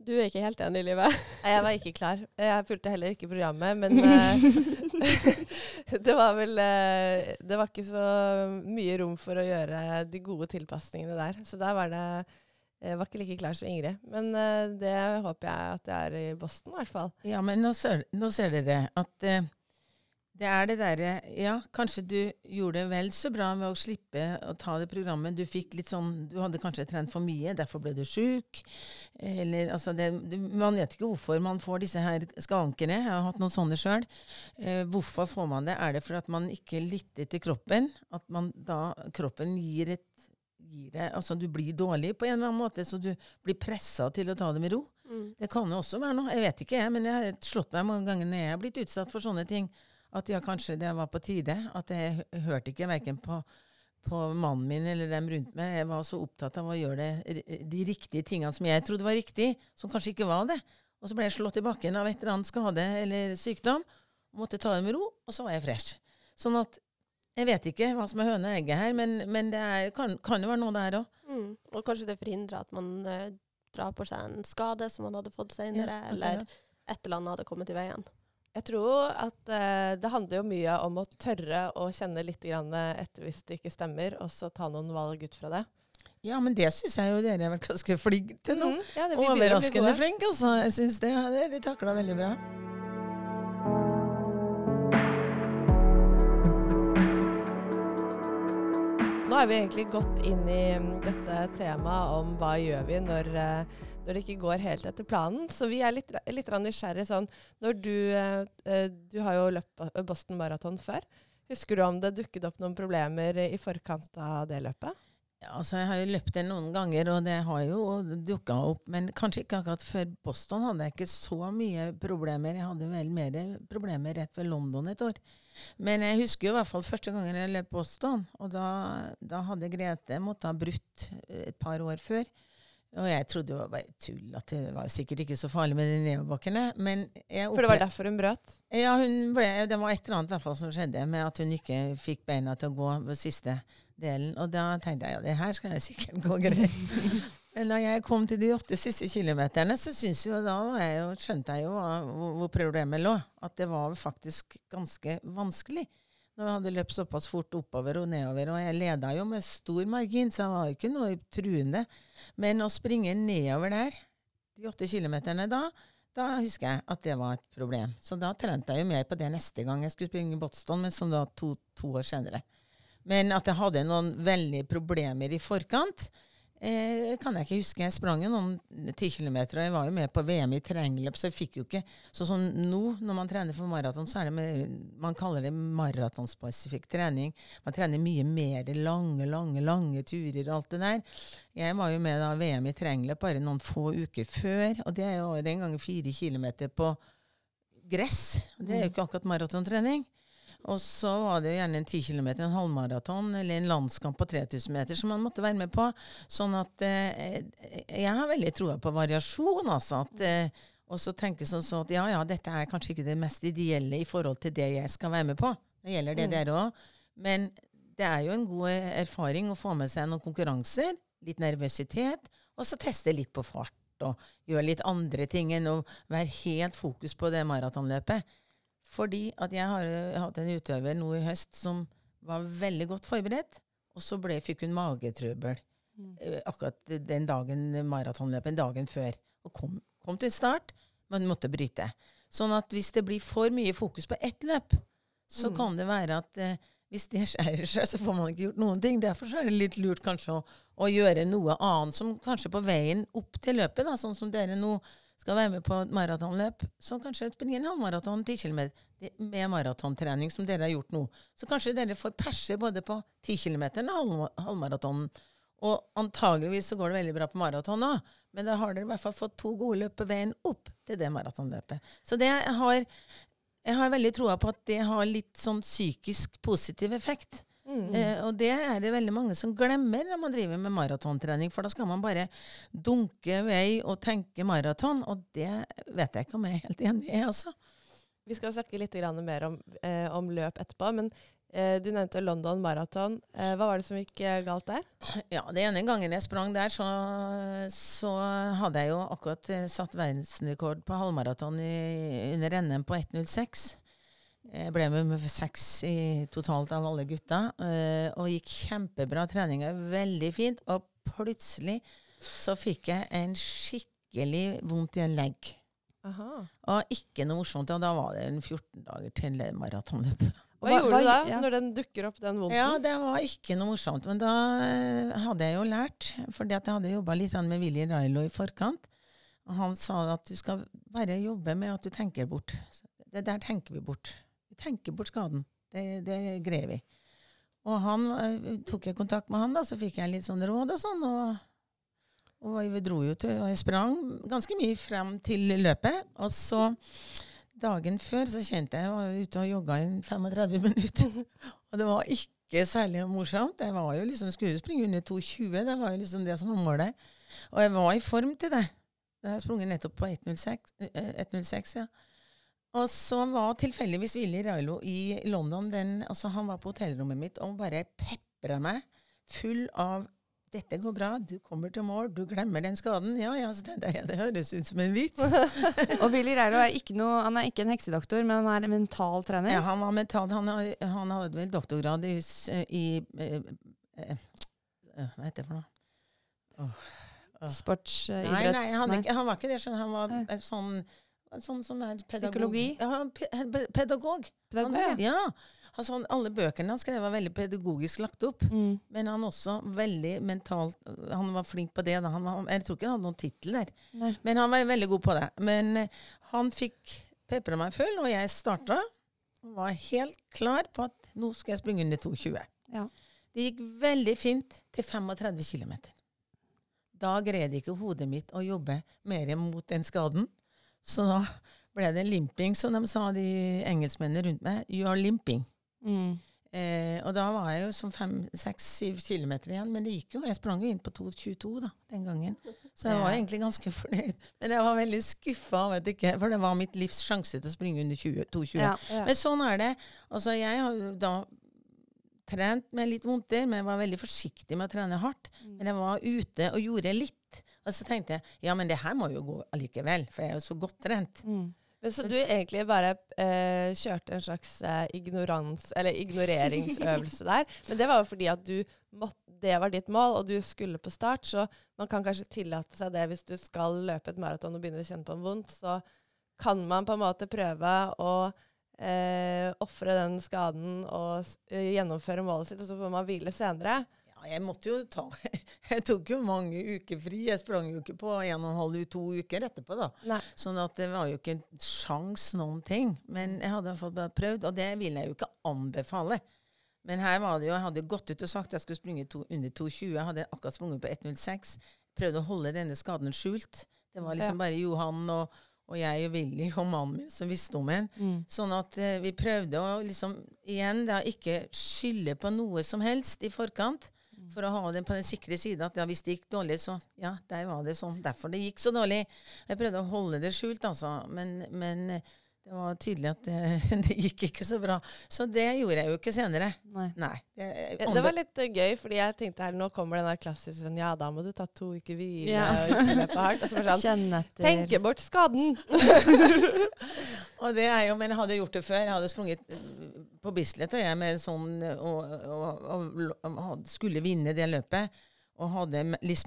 Du er ikke helt enig, Live? Jeg var ikke klar. Jeg fulgte heller ikke programmet, men uh, det var vel uh, Det var ikke så mye rom for å gjøre de gode tilpasningene der. Så der var det jeg var ikke like klar som Ingrid. Men uh, det håper jeg at jeg er i Boston, i hvert fall. Ja, men nå ser, nå ser dere at uh, det er det derre Ja, kanskje du gjorde det vel så bra med å slippe å ta det programmet. Du fikk litt sånn Du hadde kanskje trent for mye, derfor ble du sjuk. Eller altså det, Man vet ikke hvorfor man får disse her skankene. Jeg har hatt noen sånne sjøl. Eh, hvorfor får man det? Er det fordi at man ikke lytter til kroppen? At man da kroppen gir et gir deg Altså du blir dårlig på en eller annen måte, så du blir pressa til å ta det med ro. Mm. Det kan jo også være noe. Jeg vet ikke, jeg, men jeg har slått meg mange ganger når jeg har blitt utsatt for sånne ting, at ja, kanskje det var på tide. At jeg hørte ikke verken på, på mannen min eller dem rundt meg. Jeg var så opptatt av å gjøre det, de riktige tingene som jeg trodde var riktig, som kanskje ikke var det. Og så ble jeg slått i bakken av et eller annet skade eller sykdom. Måtte ta det med ro, og så var jeg fresh. Sånn at jeg vet ikke hva som er høne og egget her, men, men det er, kan, kan, jo være noe der òg. Mm. Og kanskje det forhindrer at man uh, drar på seg en skade som man hadde fått senere, ja, eller et eller annet hadde kommet i veien. Jeg tror at uh, det handler jo mye om å tørre å kjenne litt etter hvis det ikke stemmer, og så ta noen valg ut fra det. Ja, men det syns jeg jo dere er ganske flinke til nå. Mm, ja, Overraskende flinke, altså. Jeg syns det, dere takla veldig bra. Er vi egentlig gått inn i mm, dette temaet om hva gjør vi når, eh, når det ikke går helt etter planen. Så vi er litt, litt nysgjerrige sånn Når du, eh, du har jo løpt Boston Marathon før. Husker du om det dukket opp noen problemer i forkant av det løpet? Ja, altså Jeg har jo løpt det noen ganger, og det har jo dukka opp. Men kanskje ikke akkurat før Boston hadde jeg ikke så mye problemer. Jeg hadde vel mer problemer rett ved London et år. Men jeg husker jo i hvert fall første gangen jeg løp Boston, og da, da hadde Grete måttet ha brutt et par år før. Og jeg trodde det var bare tull, at det var sikkert ikke så farlig med de nedoverbakkene. For det var derfor hun brøt? Ja, hun ble, det var et eller annet fall som skjedde med at hun ikke fikk beina til å gå siste delen. Og da tenkte jeg ja, det her skal jeg sikkert gå greit. Men da jeg kom til de åtte siste kilometerne, så synes jo da jeg jo, skjønte jeg jo hvor, hvor problemet lå. At det var faktisk ganske vanskelig. Når jeg hadde løpt såpass fort oppover og nedover. Og jeg leda jo med stor margin, så jeg var jo ikke noe truende. Men å springe nedover der, de åtte kilometerne da, da husker jeg at det var et problem. Så da trente jeg jo mer på det neste gang jeg skulle springe Boston, men som da to, to år senere. Men at jeg hadde noen veldige problemer i forkant, eh, kan jeg ikke huske. Jeg sprang jo noen ti kilometer, og jeg var jo med på VM i terrengløp, så jeg fikk jo ikke Sånn som nå, når man trener for maraton, så er det med, man kaller det maratonspesifikk trening. Man trener mye mer lange, lange, lange turer og alt det der. Jeg var jo med da VM i terrengløp bare noen få uker før, og det er jo den gangen fire kilometer på gress. Det er jo ikke akkurat maratontrening. Og så var det jo gjerne en 10 km, en halvmaraton eller en landskamp på 3000 meter som man måtte være med på. Sånn at eh, jeg har veldig troa på variasjon, altså. At, eh, og så tenke sånn så at ja, ja, dette er kanskje ikke det mest ideelle i forhold til det jeg skal være med på. Det gjelder det Mm. dere òg. Men det er jo en god erfaring å få med seg noen konkurranser, litt nervøsitet, og så teste litt på fart. Og gjøre litt andre ting enn å være helt fokus på det maratonløpet. Fordi at jeg har eh, hatt en utøver nå i høst som var veldig godt forberedt, og så ble, fikk hun magetrøbbel Mm. eh, akkurat den dagen maratonløpet, dagen før. Og kom, kom til start, men måtte bryte. Sånn at hvis det blir for mye fokus på ett løp, så Mm. kan det være at eh, hvis det skjærer seg, så får man ikke gjort noen ting. Derfor så er det litt lurt kanskje å, å gjøre noe annet som kanskje på veien opp til løpet, da, sånn som dere nå skal være med på et maratonløp, så kanskje springer en halvmaraton, 10 km med maratontrening, som dere har gjort nå. Så kanskje dere får perse både på 10 km og halv, halvmaraton. Og antageligvis så går det veldig bra på maraton òg, men da har dere i hvert fall fått to gode løp på veien opp til det maratonløpet. Så det har, jeg har veldig troa på at det har litt sånn psykisk positiv effekt. Mm. Eh, og det er det veldig mange som glemmer når man driver med maratontrening, for da skal man bare dunke vei og tenke maraton, og det vet jeg ikke om jeg er helt enig i, altså. Vi skal snakke litt grann mer om, eh, om løp etterpå, men eh, du nevnte London Marathon. Eh, hva var det som gikk eh, galt der? Ja, det ene gangen jeg sprang der, så, så hadde jeg jo akkurat satt verdensrekord på halvmaraton i- under NM på 1.06. Jeg ble med med seks i totalt av alle gutta, eh, og gikk kjempebra. Treninga veldig fint. Og plutselig så fikk jeg en skikkelig vondt i en legg. Aha. Og ikke noe morsomt. Og da var det en 14 dager til maratonløp. maratonløpet. Hva, Hva- gjorde du da, ja. når den dukker opp, den vondten? Ja, det var ikke noe morsomt. Men da eh, hadde jeg jo lært, fordi at jeg hadde jobba litt med Willy Railo i forkant. Og han sa at du skal bare jobbe med at du tenker bort. Det der tenker vi bort. Vi tenker bort skaden. Det, det greier vi. Og han eh, tok jeg kontakt med han, da, så fikk jeg litt sånn råd og sånn. Og, og vi dro jo til Og jeg sprang ganske mye frem til løpet. Og så dagen før så kjente jeg jeg var ute og jogga i 35 minutter. Og det var ikke særlig morsomt. Jeg var jo liksom, skulle jo springe under 2,20. Det var jo liksom det som var målet. Og jeg var i form til det. Jeg har sprunget nettopp på 1,06. eh, 1,06, ja. Og så var tilfeldigvis Willy Railo i London. Den, altså han var på hotellrommet mitt og bare pepra meg full av 'Dette går bra, du kommer til mål, du glemmer den skaden'. Ja, ja, så det, jeg, det høres ut som en vits. Og Willy Reilo er ikke noe, han er ikke en heksedoktor, men han er en mental trener. Ja, han var mental. Han, han hadde vel doktorgrad i, i eh, eh, eh, Hva heter det for noe? Sportsidretts... Nei, nei, han, nei. ikke, han var ikke det. Han var Nei. Sånn Sånn som pedagog. Psykologi? Ja, pe pe- pedagog. Pedagog, han, ja. ja. Altså, han- alle bøkene han skrev, var veldig pedagogisk lagt opp. Mm. Men han også veldig mentalt Han var flink på det. Han jeg tror ikke han hadde noen tittel der. Nei. Men han var veldig god på det. Men uh, han fikk pepra meg full, og jeg starta. Var helt klar på at nå skal jeg springe under 2,20. Ja. Det gikk veldig fint til 35 km. Da greide ikke hodet mitt å jobbe mer mot den skaden. Så da ble det limping, som de sa, de engelskmennene rundt meg. You are limping. Mm. Eh, og da var jeg jo som fem, seks, syv kilometer igjen, men det gikk jo. Jeg sprang jo inn på 2,22 da, den gangen. Så jeg var egentlig ganske fornøyd. Men jeg var veldig skuffa, vet ikke, for det var mitt livs sjanse til å springe under 20, 2,20. Ja. Ja. Men sånn er det. Altså, jeg har jo da trent med litt vondter, men jeg var veldig forsiktig med å trene hardt. Men jeg var ute og gjorde litt. Og så tenkte jeg ja, men det her må jo gå allikevel, for jeg er jo så godt trent. Mm. Men Så du egentlig bare eh, kjørte en slags eh, ignorans, eller ignoreringsøvelse der. Men det var jo fordi at du måtte, det var ditt mål, og du skulle på start. Så man kan kanskje tillate seg det hvis du skal løpe et maraton og begynner å kjenne på en vondt. Så kan man på en måte prøve å eh, ofre den skaden og eh, gjennomføre målet sitt, og så får man hvile senere. Jeg måtte jo ta Jeg tok jo mange uker fri. Jeg sprang jo ikke på en og en halv to uker etterpå, da. Nei. Sånn at det var jo ikke en sjans noen ting. Men jeg hadde iallfall bare prøvd, og det vil jeg jo ikke anbefale. Men her var det jo, jeg hadde gått ut og sagt jeg skulle springe to, under 2,20. Jeg hadde akkurat sprunget på 1,06. Prøvde å holde denne skaden skjult. Det var liksom Ja. bare Johan og, og jeg og Willy og mannen min som visste om en. Mm. Sånn at eh, vi prøvde å liksom igjen da ikke skylde på noe som helst i forkant. For å ha det på den sikre sida at ja, hvis det gikk dårlig, så ja, der var det sånn. Derfor det gikk så dårlig. Jeg prøvde å holde det skjult, altså. Men, men det var tydelig at det, det gikk ikke så bra. Så det gjorde jeg jo ikke senere. Nei. Nei. Det, Ja, Det var litt eh, gøy, fordi jeg tenkte her, nå kommer den der klassiske sånn, ja, da må du ta to uker hvile Ja. og løpe hardt. Og så var sånn, tenke bort skaden! Og det er jo, men jeg hadde gjort det før. Jeg hadde sprunget øh, på Bislett og jeg med sånn og, og, og, og skulle vinne det løpet. Og hadde M- Liz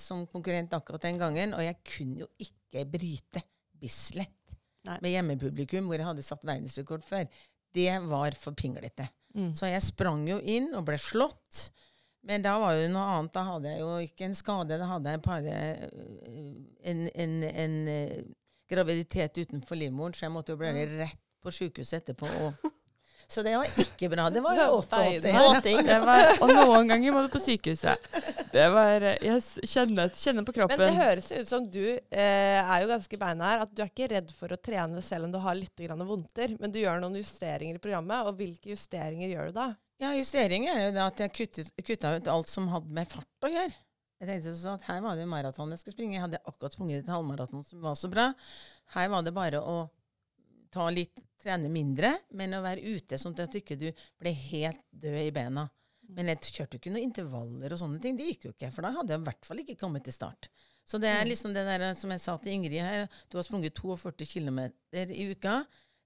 som konkurrent akkurat den gangen. Og jeg kunne jo ikke bryte Bislett Nei. med hjemmepublikum, hvor jeg hadde satt verdensrekord før. Det var for pinglete. Mm. Så jeg sprang jo inn og ble slått. Men da var jo noe annet. Da hadde jeg jo ikke en skade. Da hadde jeg bare øh, en, en, en øh, graviditet utenfor livmoren, så jeg måtte jo bli rett på sjukehuset etterpå. Og, så det var ikke bra. Det var jo 88. Småting. Det og noen ganger må du på sykehuset. Det var Jeg kjenner, kjenner på Men det kroppen. høres ut som du eh, er jo ganske beinhard. At du er ikke redd for å trene selv om du har litt grann vondter. Men du gjør noen justeringer i programmet. Og hvilke justeringer gjør du da? Ja, justeringer er jo det at jeg kuttet, kutta ut alt som hadde med fart å gjøre. Jeg tenkte sånn at Her var det maraton jeg skulle springe. Jeg hadde akkurat sprunget et halvmaraton som var så bra. Her var det bare å ta litt, trene mindre, men å være ute sånn at du ikke ble helt død i bena. Men jeg kjørte jo ikke noen intervaller og sånne ting. Det gikk jo ikke, for da hadde jeg i hvert fall ikke kommet til start. Så det er liksom det der som jeg sa til Ingrid her, du har sprunget 42 km i uka.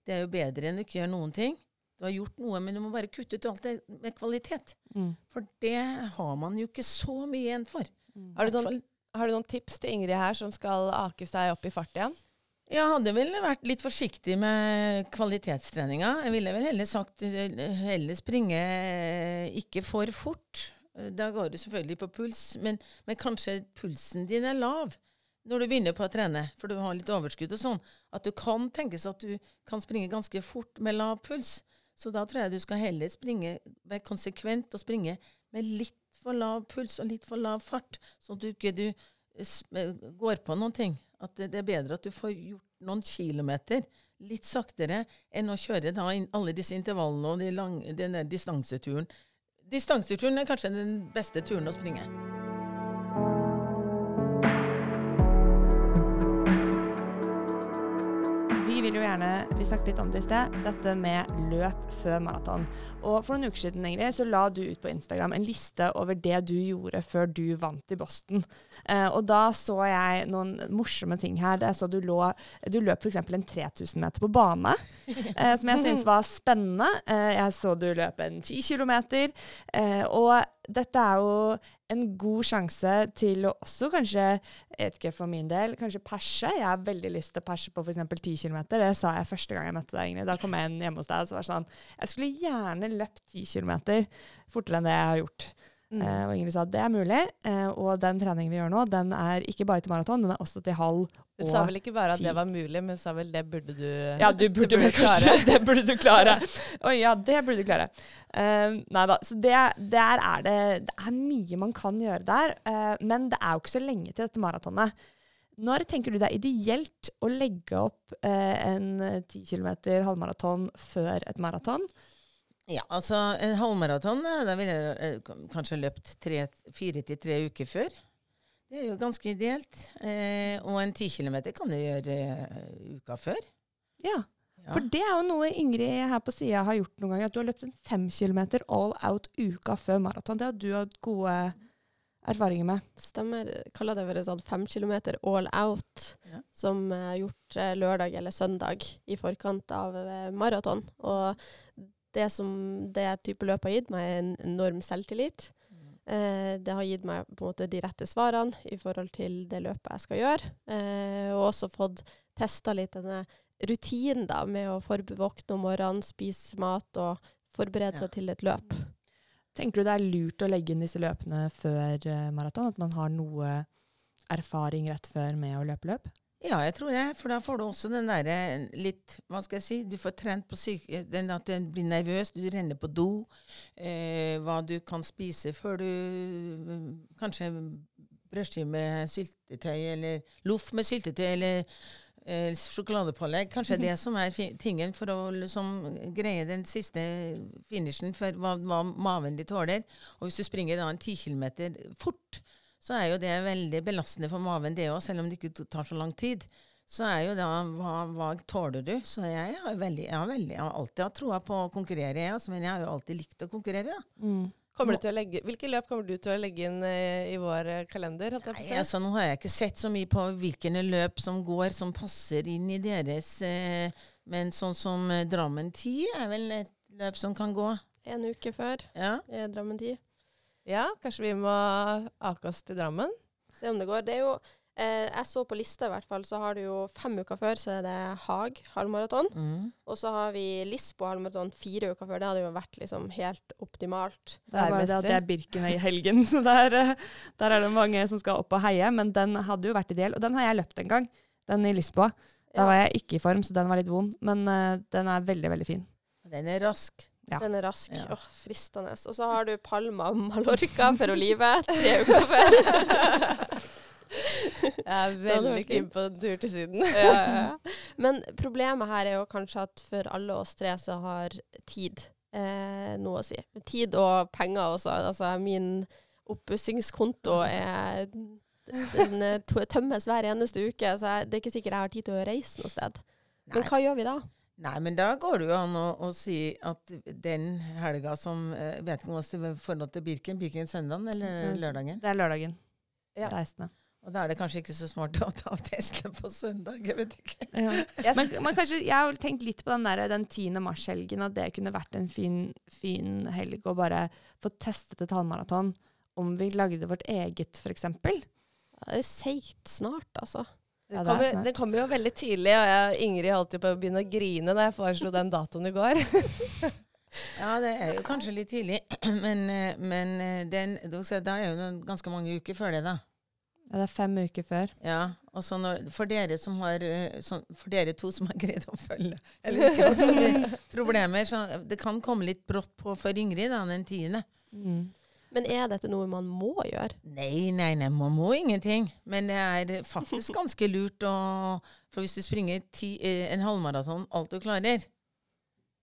Det er jo bedre enn å ikke gjøre noen ting. Du har gjort noe, men du må bare kutte ut alt det med kvalitet. Mm. For det har man jo ikke så mye igjen for. Har du, noen, har du noen tips til Ingrid her som skal ake seg opp i fart igjen? Jeg hadde vel vært litt forsiktig med kvalitetstreninga. Jeg ville vel heller sagt heller springe ikke for fort. Da går du selvfølgelig på puls, men, men kanskje pulsen din er lav når du begynner på å trene, for du har litt overskudd og sånn. At du kan tenkes at du kan springe ganske fort med lav puls. Så da tror jeg du skal heller springe, være konsekvent og springe med litt for lav puls og litt for lav fart, sånn at du ikke du eh, eh, går på noen ting. At det, er bedre at du får gjort noen kilometer litt saktere enn å kjøre da alle disse intervallene og de lang, denne distanseturen. Distanseturen er kanskje den beste turen å springe. Vil jo gjerne, vi snakket litt om det i sted, dette med løp før maraton. Og for noen uker siden Ingrid, så la du ut på Instagram en liste over det du gjorde før du vant i Boston. Eh, og da så jeg noen morsomme ting her. Jeg så du, lå, du løp f.eks. en 3000 meter på bane, eh, som jeg syntes var spennende. Eh, jeg så du løp en 10 km. Eh, og dette er jo en god sjanse til å også kanskje, jeg vet ikke for min del, kanskje perse. Jeg har veldig lyst til å perse på f.eks. 10 km. Det sa jeg første gang jeg møtte deg, Ingrid. Da kom jeg inn hjemme hos deg og så var sånn Jeg skulle gjerne løpt 10 km fortere enn det jeg har gjort. Mm. Eh, og Ingrid sa at det er mulig. Eh, og den treningen vi gjør nå, den er ikke bare til maraton, den er også til halv Hun sa vel ikke bare at ti. det var mulig, men sa vel det burde du ja, du burde vel kanskje Det burde du klare. Oi, ja, det burde du klare. Uh, nei da. Så det, der er det Det er mye man kan gjøre der. Uh, men det er jo ikke så lenge til dette maratonet. Når tenker du det er ideelt å legge opp eh, en 10 km halvmaraton før et maraton? Ja, altså en halvmaraton, eh, da ville jeg eh, kanskje løpt fire til tre uker før. Det er jo ganske ideelt. Eh, og en ti kilometer kan du gjøre eh, uka før. Ja. Ja. For det er jo noe Ingrid her på sida har gjort noen ganger. At du har løpt en 5 km all out uka før maraton. Det har du hatt gode erfaringer med. Stemmer. Kaller det en sånn fem kilometer all out, Ja. som er gjort eh, lørdag eller søndag i forkant av eh, maraton. Og det som det type løp har gitt meg, er en enorm selvtillit. Eh, det har gitt meg på en måte de rette svarene i forhold til det løpet jeg skal gjøre. Eh, og også fått testa litt denne rutinen da, med å våkne om morgenen, spise mat og forberede Ja. seg til et løp. Tenker du det er lurt å legge inn disse løpene før eh, maraton? At man har noe erfaring rett før med å løpe løp? Ja, jeg tror det. For da får du også den derre litt Hva skal jeg si? Du får trent på syke, den at du blir nervøs, du renner på do. Eh, hva du kan spise før du Kanskje brødskive med syltetøy, eller loff med syltetøy, eller eh, sjokoladepålegg. Kanskje det som er tingen for å liksom greie den siste finishen for hva, hva maven din tåler. Og hvis du springer da en ti kilometer fort, så er jo det veldig belastende for maven det òg, selv om det ikke tar så lang tid. Så er jo da hva, hva tåler du? Så jeg har, veldig, jeg har, veldig, jeg har alltid hatt troa på å konkurrere, jeg, men jeg har jo alltid likt å konkurrere. Å legge, hvilke løp kommer du til å legge inn eh, i vår eh, kalender? Nei, altså, nå har jeg ikke sett så mye på hvilke løp som går som passer inn i deres eh, Men sånn som eh, Drammen 10 er vel et løp som kan gå. En uke før Ja. Drammen 10. Ja, kanskje vi må ake oss til Drammen? Se om det går. Det er jo eh, Jeg så på lista i hvert fall, så har du jo fem uker før så er det Haag halvmaraton. Mm. Og så har vi Lisbo halvmaraton fire uker før. Det hadde jo vært liksom helt optimalt. Det er bare det at det er Birken i helgen, så der, eh, der er det mange som skal opp og heie. Men den hadde jo vært ideell, og den har jeg løpt en gang. Den i Lisboa. Da Ja. var jeg ikke i form, så den var litt vond. Men uh, den er veldig, veldig fin. Den er rask. Ja. Den er rask. Ja. Oh, fristende. Og så har du Palma og Mallorca for olivet tre uker før. Jeg er veldig keen på en tur til Syden. ja, ja. Men problemet her er jo kanskje at for alle oss tre så har tid eh, noe å si. Tid og penger også. Altså min oppussingskonto er den eh, tømmes hver eneste uke, så jeg, det er ikke sikkert jeg har tid til å reise noe sted. Men hva gjør vi da? Nei, men da går det jo an å, å si at den helga som eh, Vet ikke om det er i forhold til Birken. Birken søndagen eller Mm. lørdagen? Det er lørdagen. Ja. 16. Og da er det kanskje ikke så smart å ta Tesla på søndag. Jeg vet ikke. Ja. Men, men kanskje, jeg har tenkt litt på den, der, den 10. mars-helgen, at det kunne vært en fin, fin helg å bare få testet et halvmaraton. Om vi lagde vårt eget, f.eks. Det er seigt snart, altså. Den kommer, snart. den kommer jo veldig tidlig, og jeg, Ingrid holdt jo på å begynne å grine da jeg foreslo den datoen i går. Ja, det er jo kanskje litt tidlig, men, eh, men eh, den, skal da er jo ganske mange uker før det, da. Ja, det er fem uker før. Ja, og så når, for, dere som har, så, for dere to som har greid å følge Eller ikke hatt problemer, så det kan komme litt brått på for Ingrid da, den tiende. Mm. Men er dette noe man må gjøre? Nei, nei, nei, man må ingenting. Men det er faktisk ganske lurt å For hvis du springer ti, eh, en halvmaraton alt du klarer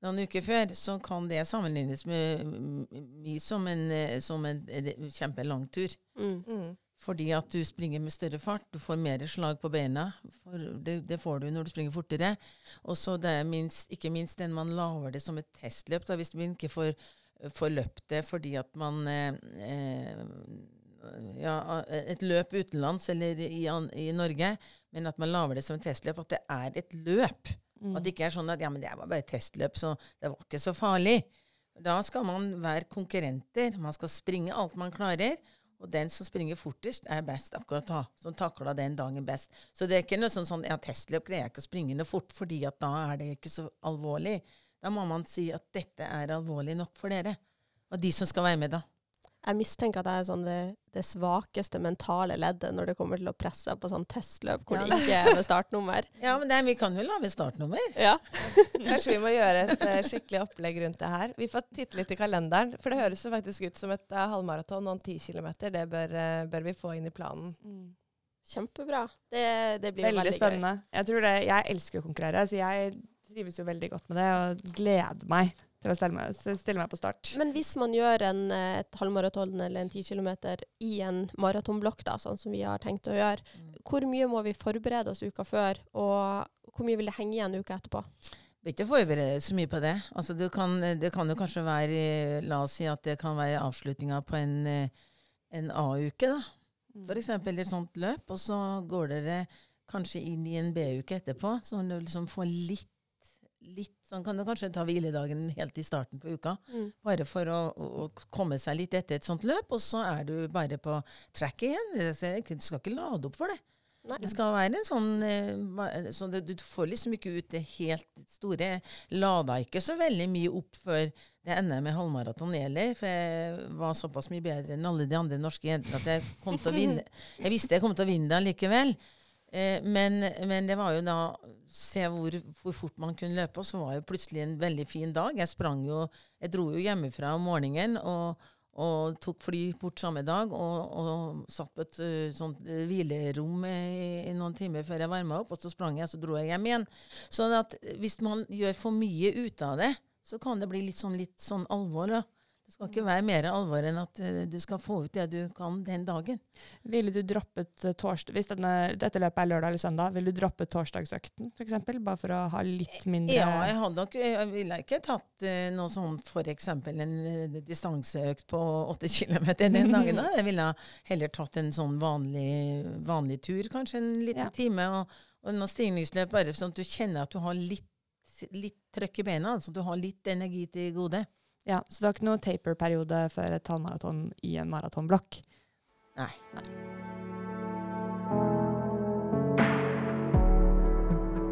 noen uker før, så kan det sammenlignes med mye som en, eh, som en, eh, kjempelang tur. Mm. Mm. Fordi at du springer med større fart. Du får mer slag på beina. For det, det får du når du springer fortere. Og så det er minst, ikke minst den man lager det som et testløp. Da, hvis du ikke får, får løpt det fordi at man eh, eh, ja, Et løp utenlands eller i, i Norge, men at man lager det som et testløp. At det er et løp. Mm. At det ikke er sånn at ja, men det var bare et testløp, så det var ikke så farlig. Da skal man være konkurrenter. Man skal springe alt man klarer. Og den som springer fortest, er best akkurat da. Som takla den dagen best. Så det er ikke noe sånn sånn ja, testløp greier jeg ikke å springe noe fort, fordi at da er det ikke så alvorlig. Da må man si at dette er alvorlig nok for dere. Og de som skal være med, da. Jeg mistenker at jeg er sånn det, det svakeste mentale leddet når det kommer til å presse på sånn testløp hvor Ja. det ikke er med startnummer. Ja, men det, er- vi kan jo lage startnummer. Ja. Kanskje vi må gjøre et eh, skikkelig opplegg rundt det her. Vi får titte litt i kalenderen, for det høres jo faktisk ut som et uh, halvmaraton og en ti kilometer. Det bør, uh, bør vi få inn i planen. Mm. Kjempebra. Det, det blir Veldig, veldig, spennende. Jeg, tror det, jeg elsker å konkurrere, så jeg trives jo veldig godt med det og gleder meg til å stille meg, stille meg på start. Men hvis man gjør en, eh, et halvmaraton eller en 10 km i en maratonblokk, da, sånn som vi har tenkt å gjøre, hvor mye må vi forberede oss uka før, og hvor mye vil det henge igjen uka etterpå? Bør ikke forberede deg så mye på det. Altså, du kan, det kan jo kanskje være La oss si at det kan være avslutninga på en, eh, en A-uke, da. For eksempel et sånt løp. Og så går dere kanskje inn i en B-uke etterpå, så du liksom får litt Litt, sånn kan du kanskje ta hviledagen helt i starten på uka, Mm. bare for å, å, komme seg litt etter et sånt løp. Og så er du bare på track igjen. Du skal ikke lade opp for det. Nei. Det skal være en sånn eh, så Du får liksom ikke ut det helt store. Lada ikke så veldig mye opp før det ender med halvmaraton heller, for jeg var såpass mye bedre enn alle de andre norske jentene at jeg kom til å vinne. Jeg visste jeg kom til å vinne det likevel. Eh, men, men det var jo da Se hvor, hvor fort man kunne løpe, og så var jo plutselig en veldig fin dag. Jeg sprang jo Jeg dro jo hjemmefra om morgenen og, og tok fly bort samme dag og, og satt på et eh, sånt eh, hvilerom i, i noen timer før jeg varma opp, og så sprang jeg, så dro jeg hjem igjen. Så at hvis man gjør for mye ut av det, så kan det bli litt sånn, litt sånn alvor. Da. Det skal ikke være mer alvor enn at eh, du skal få ut det du kan den dagen. Ville du droppet torsdag Hvis denne, dette løpet er lørdag eller søndag, ville du droppet torsdagsøkten f.eks.? Bare for å ha litt mindre Ja, jeg hadde Jeg ville ikke tatt eh, noe sånn f.eks. en eh, distanseøkt på 8 km den dagen. Da. Jeg ville heller tatt en sånn vanlig, vanlig tur, kanskje en liten Ja. time, og, og noe stigningsløp, bare sånn at du kjenner at du har litt, litt trøkk i beina, altså du har litt energi til gode. Ja, Så du har ikke noe taper-periode før et halvmaraton i en maratonblokk? Nei.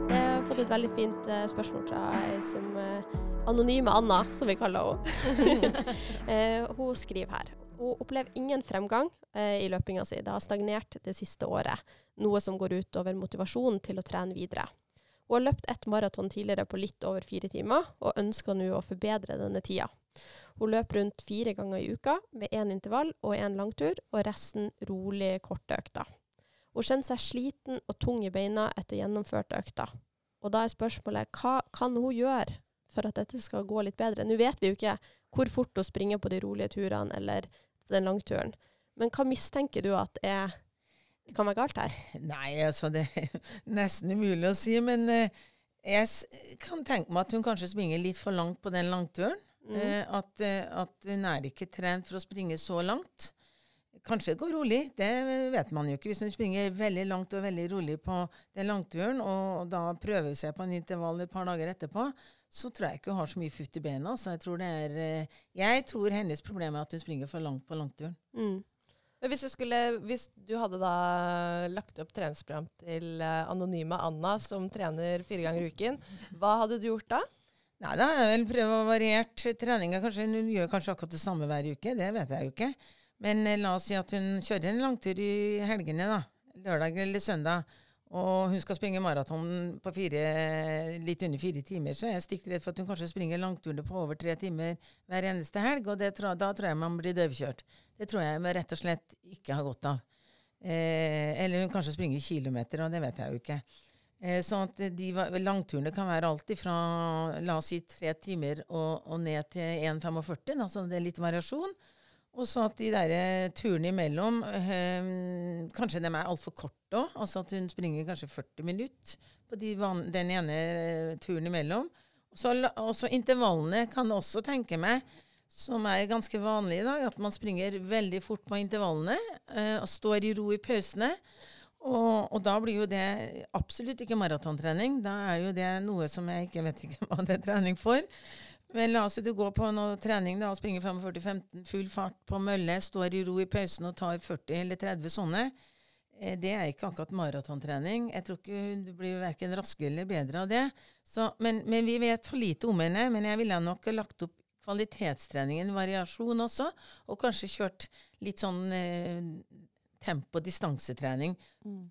Jeg har fått et veldig fint eh, spørsmål fra ei som eh, Anonyme Anna, som vi kaller henne. eh, hun skriver her. Hun opplever ingen fremgang eh, i løpinga si. Det har stagnert det siste året, noe som går ut over motivasjonen til å trene videre. Hun har løpt ett maraton tidligere på litt over fire timer, og ønsker nå å forbedre denne tida. Hun løper rundt fire ganger i uka, med én intervall og én langtur, og resten rolig korte økter. Hun kjenner seg sliten og tung i beina etter gjennomførte økter. Og da er spørsmålet hva kan hun gjøre for at dette skal gå litt bedre? Nå vet vi jo ikke hvor fort hun springer på de rolige turene eller den langturen, men hva mistenker du at er, kan være galt her? Nei, altså det er nesten umulig å si, men eh, jeg kan tenke meg at hun kanskje springer litt for langt på den langturen. Mm. Eh, at, eh, at hun er ikke trent for å springe så langt. Kanskje det går rolig, det vet man jo ikke. Hvis hun springer veldig langt og veldig rolig på den langturen, og da prøver seg på en intervall et par dager etterpå, så tror jeg ikke hun har så mye futt i bena. Så jeg tror, det er, jeg tror hennes problem er at hun springer for langt på langturen. Mm. Men hvis du, skulle, hvis du hadde da lagt opp treningsprogram til eh, anonyme Anna, som trener fire ganger i uken, hva hadde du gjort da? Nei, da hadde jeg vel prøvd å variert treninga. Hun gjør kanskje akkurat det samme hver uke. Det vet jeg jo ikke. Men eh, la oss si at hun kjører en langtur i helgene, da. Lørdag eller søndag. Og hun skal springe maraton på fire, litt under fire timer, så jeg er stygt redd for at hun kanskje springer langturene på over tre timer hver eneste helg. Og tror- da tror jeg man blir døvkjørt. Det tror jeg man rett og slett ikke har godt av. Eh, eller hun kanskje springer kilometer, og det vet jeg jo ikke. Eh, sånn at de langturene kan være alt fra la oss si tre timer og, og ned til 1,45. Altså det er litt variasjon. Og så at de der turene imellom øh, Kanskje de er altfor korte òg. Altså at hun springer kanskje 40 minutter på de den ene eh, turen imellom. Så også intervallene kan jeg også tenke meg, som er ganske vanlig i dag, at man springer veldig fort på intervallene øh, og står i ro i pausene. Og, og da blir jo det absolutt ikke maratontrening. Da er jo det noe som jeg ikke vet ikke hva det er trening for. Men la oss si du går på noe trening da, og springer 45-15, full fart på mølle, står i ro i pausen og tar 40 eller 30 sånne. Eh, Det er ikke akkurat maratontrening. Jeg tror ikke du blir verken raskere eller bedre av det. Så, men, men vi vet for lite om henne. Men jeg ville nok lagt opp kvalitetstreningen, variasjon også, og kanskje kjørt litt sånn eh, tempo-distansetrening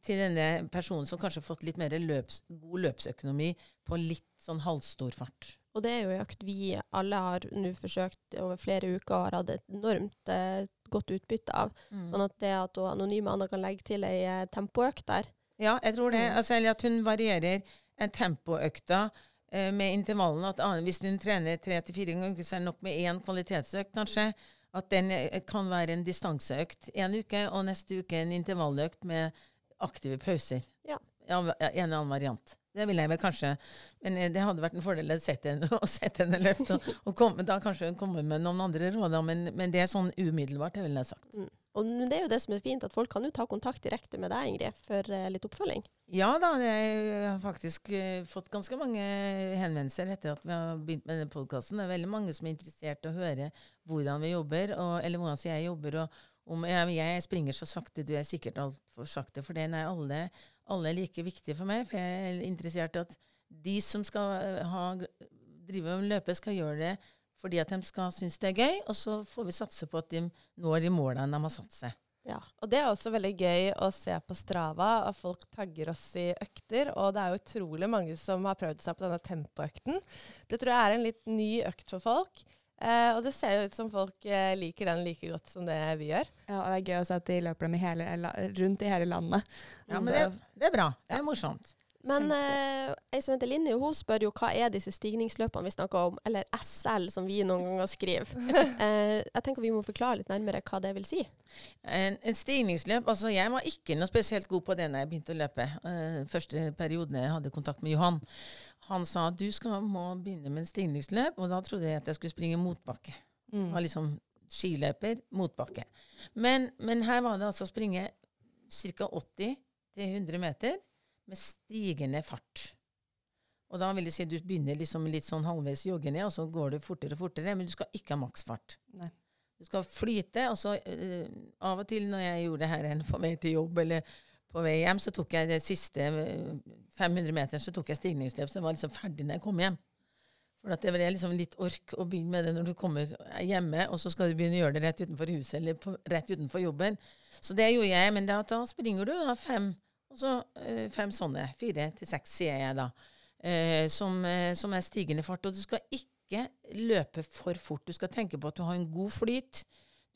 til denne personen som kanskje har fått litt mer løps, god løpsøkonomi på litt sånn halvstor fart. Og det er jo en økt vi alle har nå forsøkt over flere uker og har hatt et enormt eh, godt utbytte av. Sånn at det at hun anonyme Anna kan legge til ei eh, tempoøkt der Ja, jeg tror det. Mm. Altså, eller at hun varierer en tempoøkta eh, med intervallene. At ah, hvis hun trener tre til fire ganger, så er det nok med én kvalitetsøkt, kanskje. At den eh, kan være en distanseøkt en uke, og neste uke en intervalløkt med aktive pauser. Ja. Ja, en eller annen variant. Det ville jeg vel kanskje Men eh, det hadde vært en fordel å sette henne, å sette henne løft. Og, og komme, da kanskje hun kommer med noen andre råd, men, men det er sånn umiddelbart, det ville jeg sagt. Og det er jo det som er fint, at folk kan jo ta kontakt direkte med deg, Ingrid, for eh, litt oppfølging. Ja da, jeg har faktisk eh, fått ganske mange henvendelser etter at vi har begynt med denne podkasten. Det er veldig mange som er interessert i å høre hvordan vi jobber, og, eller hvordan jeg jobber, og, om jeg, jeg springer så sakte, du er sikkert altfor sakte. For den er alle, alle like viktige for meg. For jeg er interessert i at de som skal eh, ha, drive med løpe, skal gjøre det fordi at de skal synes det er gøy. Og så får vi satse på at de når de målene de har satt seg. Ja, og det er også veldig gøy å se på Strava at folk tagger oss i økter. Og det er jo utrolig mange som har prøvd seg på denne tempoøkten. Det tror jeg er en litt ny økt for folk. Eh, og det ser jo ut som folk uh, liker den like godt som det vi gjør. Ja, og det er gøy å se at de løper dem i hele, rundt i hele landet. Ja, men det, det er bra. Det er morsomt. Men uh, ei som heter Linni, hun spør jo hva er disse stigningsløpene vi snakker om, eller SL som vi noen ganger skriver. uh, jeg tenker vi må forklare litt nærmere hva det vil si. En, en stigningsløp altså Jeg var ikke noe spesielt god på det når jeg begynte å løpe. Uh, første perioden jeg hadde kontakt med Johan. Han sa at du skal, må begynne med en stigningsløp, og da trodde jeg at jeg skulle springe motbakke. Mm. Var liksom skiløper, motbakke. Men, men her var det altså å springe ca. 80-100 meter med stigende fart. Og da vil det si at du begynner liksom litt sånn halvveis joggende, og så går du fortere og fortere, men du skal ikke ha maksfart. Nei. Du skal flyte, og så eh, av og til når jeg gjorde det her for meg til jobb eller på vei hjem, så tok jeg det siste eh, 500 meter, så tok jeg stigningsløp, så jeg var liksom ferdig når jeg kom hjem. For at det var liksom litt ork å begynne med det når du kommer hjemme, og så skal du begynne å gjøre det rett utenfor huset eller på, rett utenfor jobben. Så det gjorde jeg, men da, da springer du da fem, og så øh, fem sånne. Fire til seks, sier jeg da. Eh, som, eh, som er stigende fart. Og du skal ikke løpe for fort. Du skal tenke på at du har en god flyt.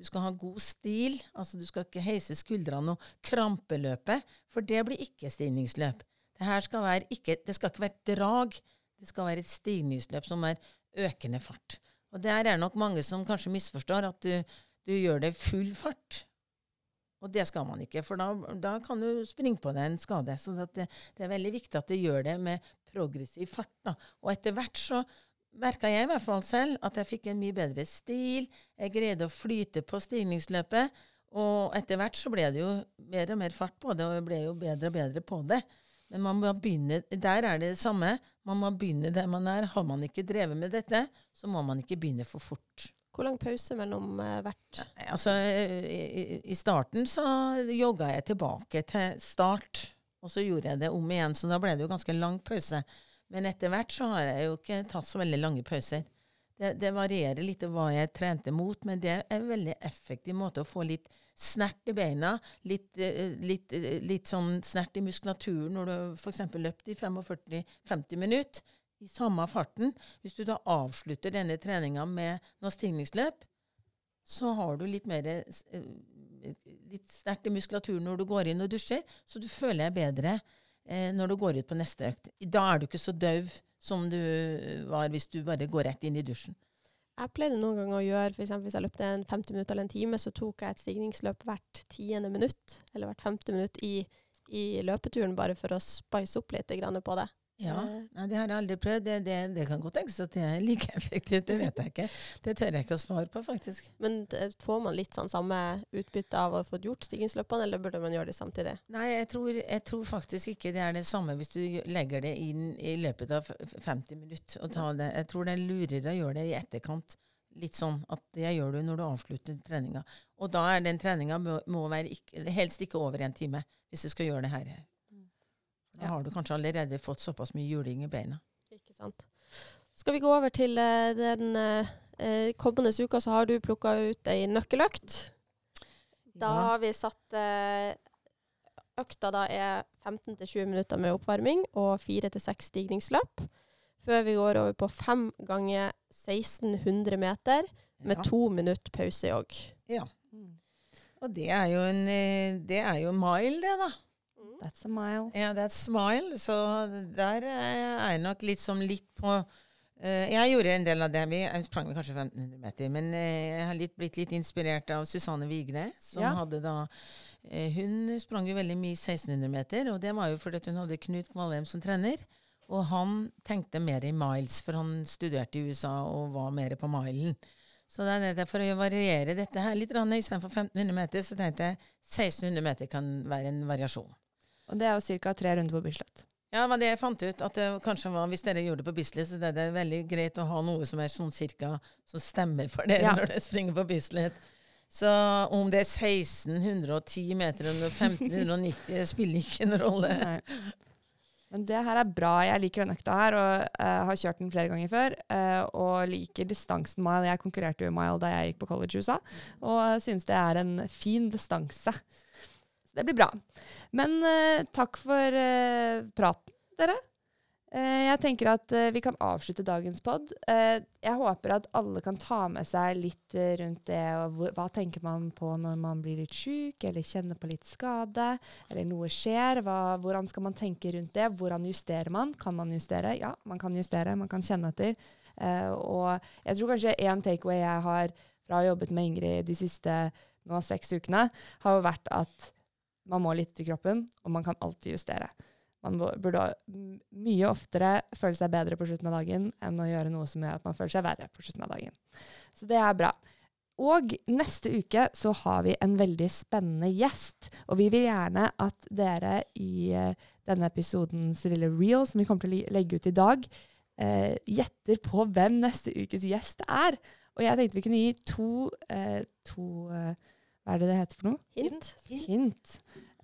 Du skal ha god stil. altså Du skal ikke heise skuldrene og krampeløpe, for det blir ikke stigningsløp. Det, skal ikke, det skal ikke være drag. Det skal være et stigningsløp som er økende fart. Og der er det nok mange som kanskje misforstår at du, du gjør det full fart. Og det skal man ikke, for da, da kan du springe på deg en skade. Så det, det, er veldig viktig at du gjør det med progressiv fart. Da. Og etter hvert så merka jeg i hvert fall selv at jeg fikk en mye bedre stil. Jeg greide å flyte på stigningsløpet. Og etter hvert så ble det jo mer og mer fart på det, og jeg ble jo bedre og bedre på det. Men man må begynne, der er det det samme. Man må begynne der man er. Har man ikke drevet med dette, så må man ikke begynne for fort. Hvor lang pause mellom eh, hvert? Altså, i, I starten så jogga jeg tilbake til start, og så gjorde jeg det om igjen. Så da ble det jo ganske lang pause. Men etter hvert så har jeg jo ikke tatt så veldig lange pauser. Det, det varierer litt hva jeg trente mot, men det er en veldig effektiv måte å få litt snert i beina, litt, eh, litt, eh, litt sånn snert i muskulaturen når du f.eks. løpt i 45-50 minutter i samme farten. Hvis du da avslutter denne treninga med noe stigningsløp, så har du litt mer eh, litt sterkt i muskulaturen når du går inn og dusjer, så du føler deg bedre eh, når du går ut på neste økt. Da er du ikke så døv som du var hvis du bare går rett inn i dusjen. Jeg pleide noen ganger å gjøre, eksempel hvis jeg løpte en 50 minutter eller en time, så tok jeg et stigningsløp hvert tiende minutt, eller hvert femte minutt i, i løpeturen, bare for å spice opp litt på det. Ja, Eh, Nei, det har jeg aldri prøvd. Det, det, det kan godt tenkes at det er like effektivt. Det vet jeg ikke. Det tør jeg ikke å svare på, faktisk. Men får man litt sånn samme utbytte av å ha fått gjort stigningsløpene, eller burde man gjøre det samtidig? Nei, jeg tror, jeg tror faktisk ikke det er det samme hvis du legger det inn i løpet av 50 minutter. Og tar det. Jeg tror det er lurere å gjøre det i etterkant. Litt sånn at det gjør du når du avslutter treninga. Og da er den treninga må, ikke, helst ikke over en time hvis du skal gjøre det her. Da har du kanskje allerede fått såpass mye juling i beina. Ikke sant. Skal vi gå over til eh, den eh, eh, kommende uka, så har du plukka ut ei nøkkeløkt. Da Ja. har vi satt Økta da er 15-20 minutter med oppvarming og 4-6 stigningsløp. Før vi går over på 5 ganger 1600 meter med Ja. to minutter pausejogg. Og det er jo en Det er jo mile, det, da. That's a mile. Ja, yeah, that's smile, så der er jeg nok litt som litt på uh, Jeg gjorde en del av det. Vi sprang vel kanskje 1500 meter, men uh, jeg har litt, blitt litt inspirert av Susanne Vigre, som Ja. hadde da uh, Hun sprang jo veldig mye 1600 meter, og det var jo fordi hun hadde Knut Kvalheim som trener. Og han tenkte mer i miles, for han studerte i USA og var mer på milen. Så det er det for å variere dette her litt, istedenfor 1500 meter, så tenkte jeg 1600 meter kan være en variasjon. Og det er jo ca. tre runder på Bislett. Ja, var det jeg fant ut. at det kanskje var, Hvis dere gjorde det på Bislett, så er det veldig greit å ha noe som er sånn cirka som stemmer for dere Ja. når dere springer på Bislett. Så om det er 1610 meter eller 1590, det spiller ikke en rolle. Nei. Men det her er bra. Jeg liker den økta her, og uh, har kjørt den flere ganger før. Uh, og liker distansen mile. Jeg konkurrerte jo i mile da jeg gikk på college i USA, og synes det er en fin distanse. Så det blir bra. Men eh, takk for eh, praten, dere. Eh, jeg tenker at eh, vi kan avslutte dagens pod. Eh, jeg håper at alle kan ta med seg litt eh, rundt det. Og hvor, hva tenker man på når man blir litt sjuk, eller kjenner på litt skade, eller noe skjer? Hva, hvordan skal man tenke rundt det? Hvordan justerer man? Kan man justere? Ja, man kan justere. Man kan kjenne etter. Og jeg tror kanskje én takeaway jeg har fra å ha jobbet med Ingrid de siste nå seks ukene, har vært at man må lytte til kroppen, og man kan alltid justere. Man burde mye oftere føle seg bedre på slutten av dagen enn å gjøre noe som gjør at man føler seg verre på slutten av dagen. Så det er bra. Og neste uke så har vi en veldig spennende gjest. Og vi vil gjerne at dere i eh, denne episodens lille reel, som vi kommer til å legge ut i dag, eh, gjetter på hvem neste ukes gjest er. Og jeg tenkte vi kunne gi to, eh, to eh, Hva er det det heter for noe? Hint. Hint.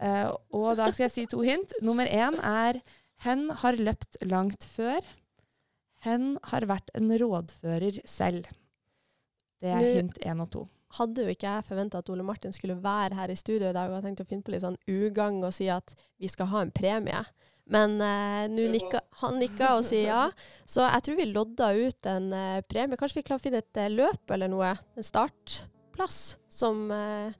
Eh, og da skal jeg si to hint. Nummer én er Hen har løpt langt før. Hen har vært en rådfører selv. Det er Nå- hint én og to. Hadde jo ikke jeg forventa at Ole Martin skulle være her i studio i dag, og jeg tenkte å finne på litt sånn ugagn og si at vi skal ha en premie. Men eh, nå nikka, han nikka og sier ja, så jeg tror vi lodda ut en eh, premie. Kanskje vi klarer å finne et eh, løp eller noe, en startplass, som eh,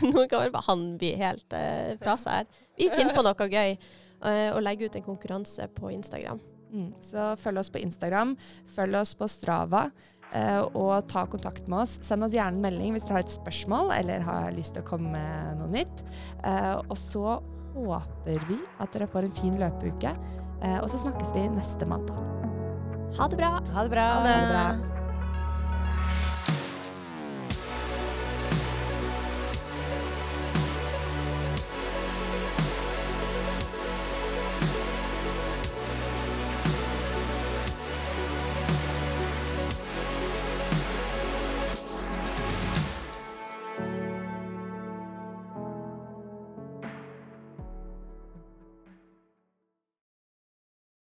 Noen kan vel bare han blir helt eh, fra seg her. Vi finner på noe gøy eh, og legger ut en konkurranse på Instagram. Mm. Så følg oss på Instagram, følg oss på Strava, eh, og ta kontakt med oss. Send oss gjerne en melding hvis dere har et spørsmål eller har lyst til å komme med noe nytt. Eh, og så håper vi at dere får en fin løpeuke, eh, og så snakkes vi neste mandag. Ha det bra! Ha det bra. Ha det bra.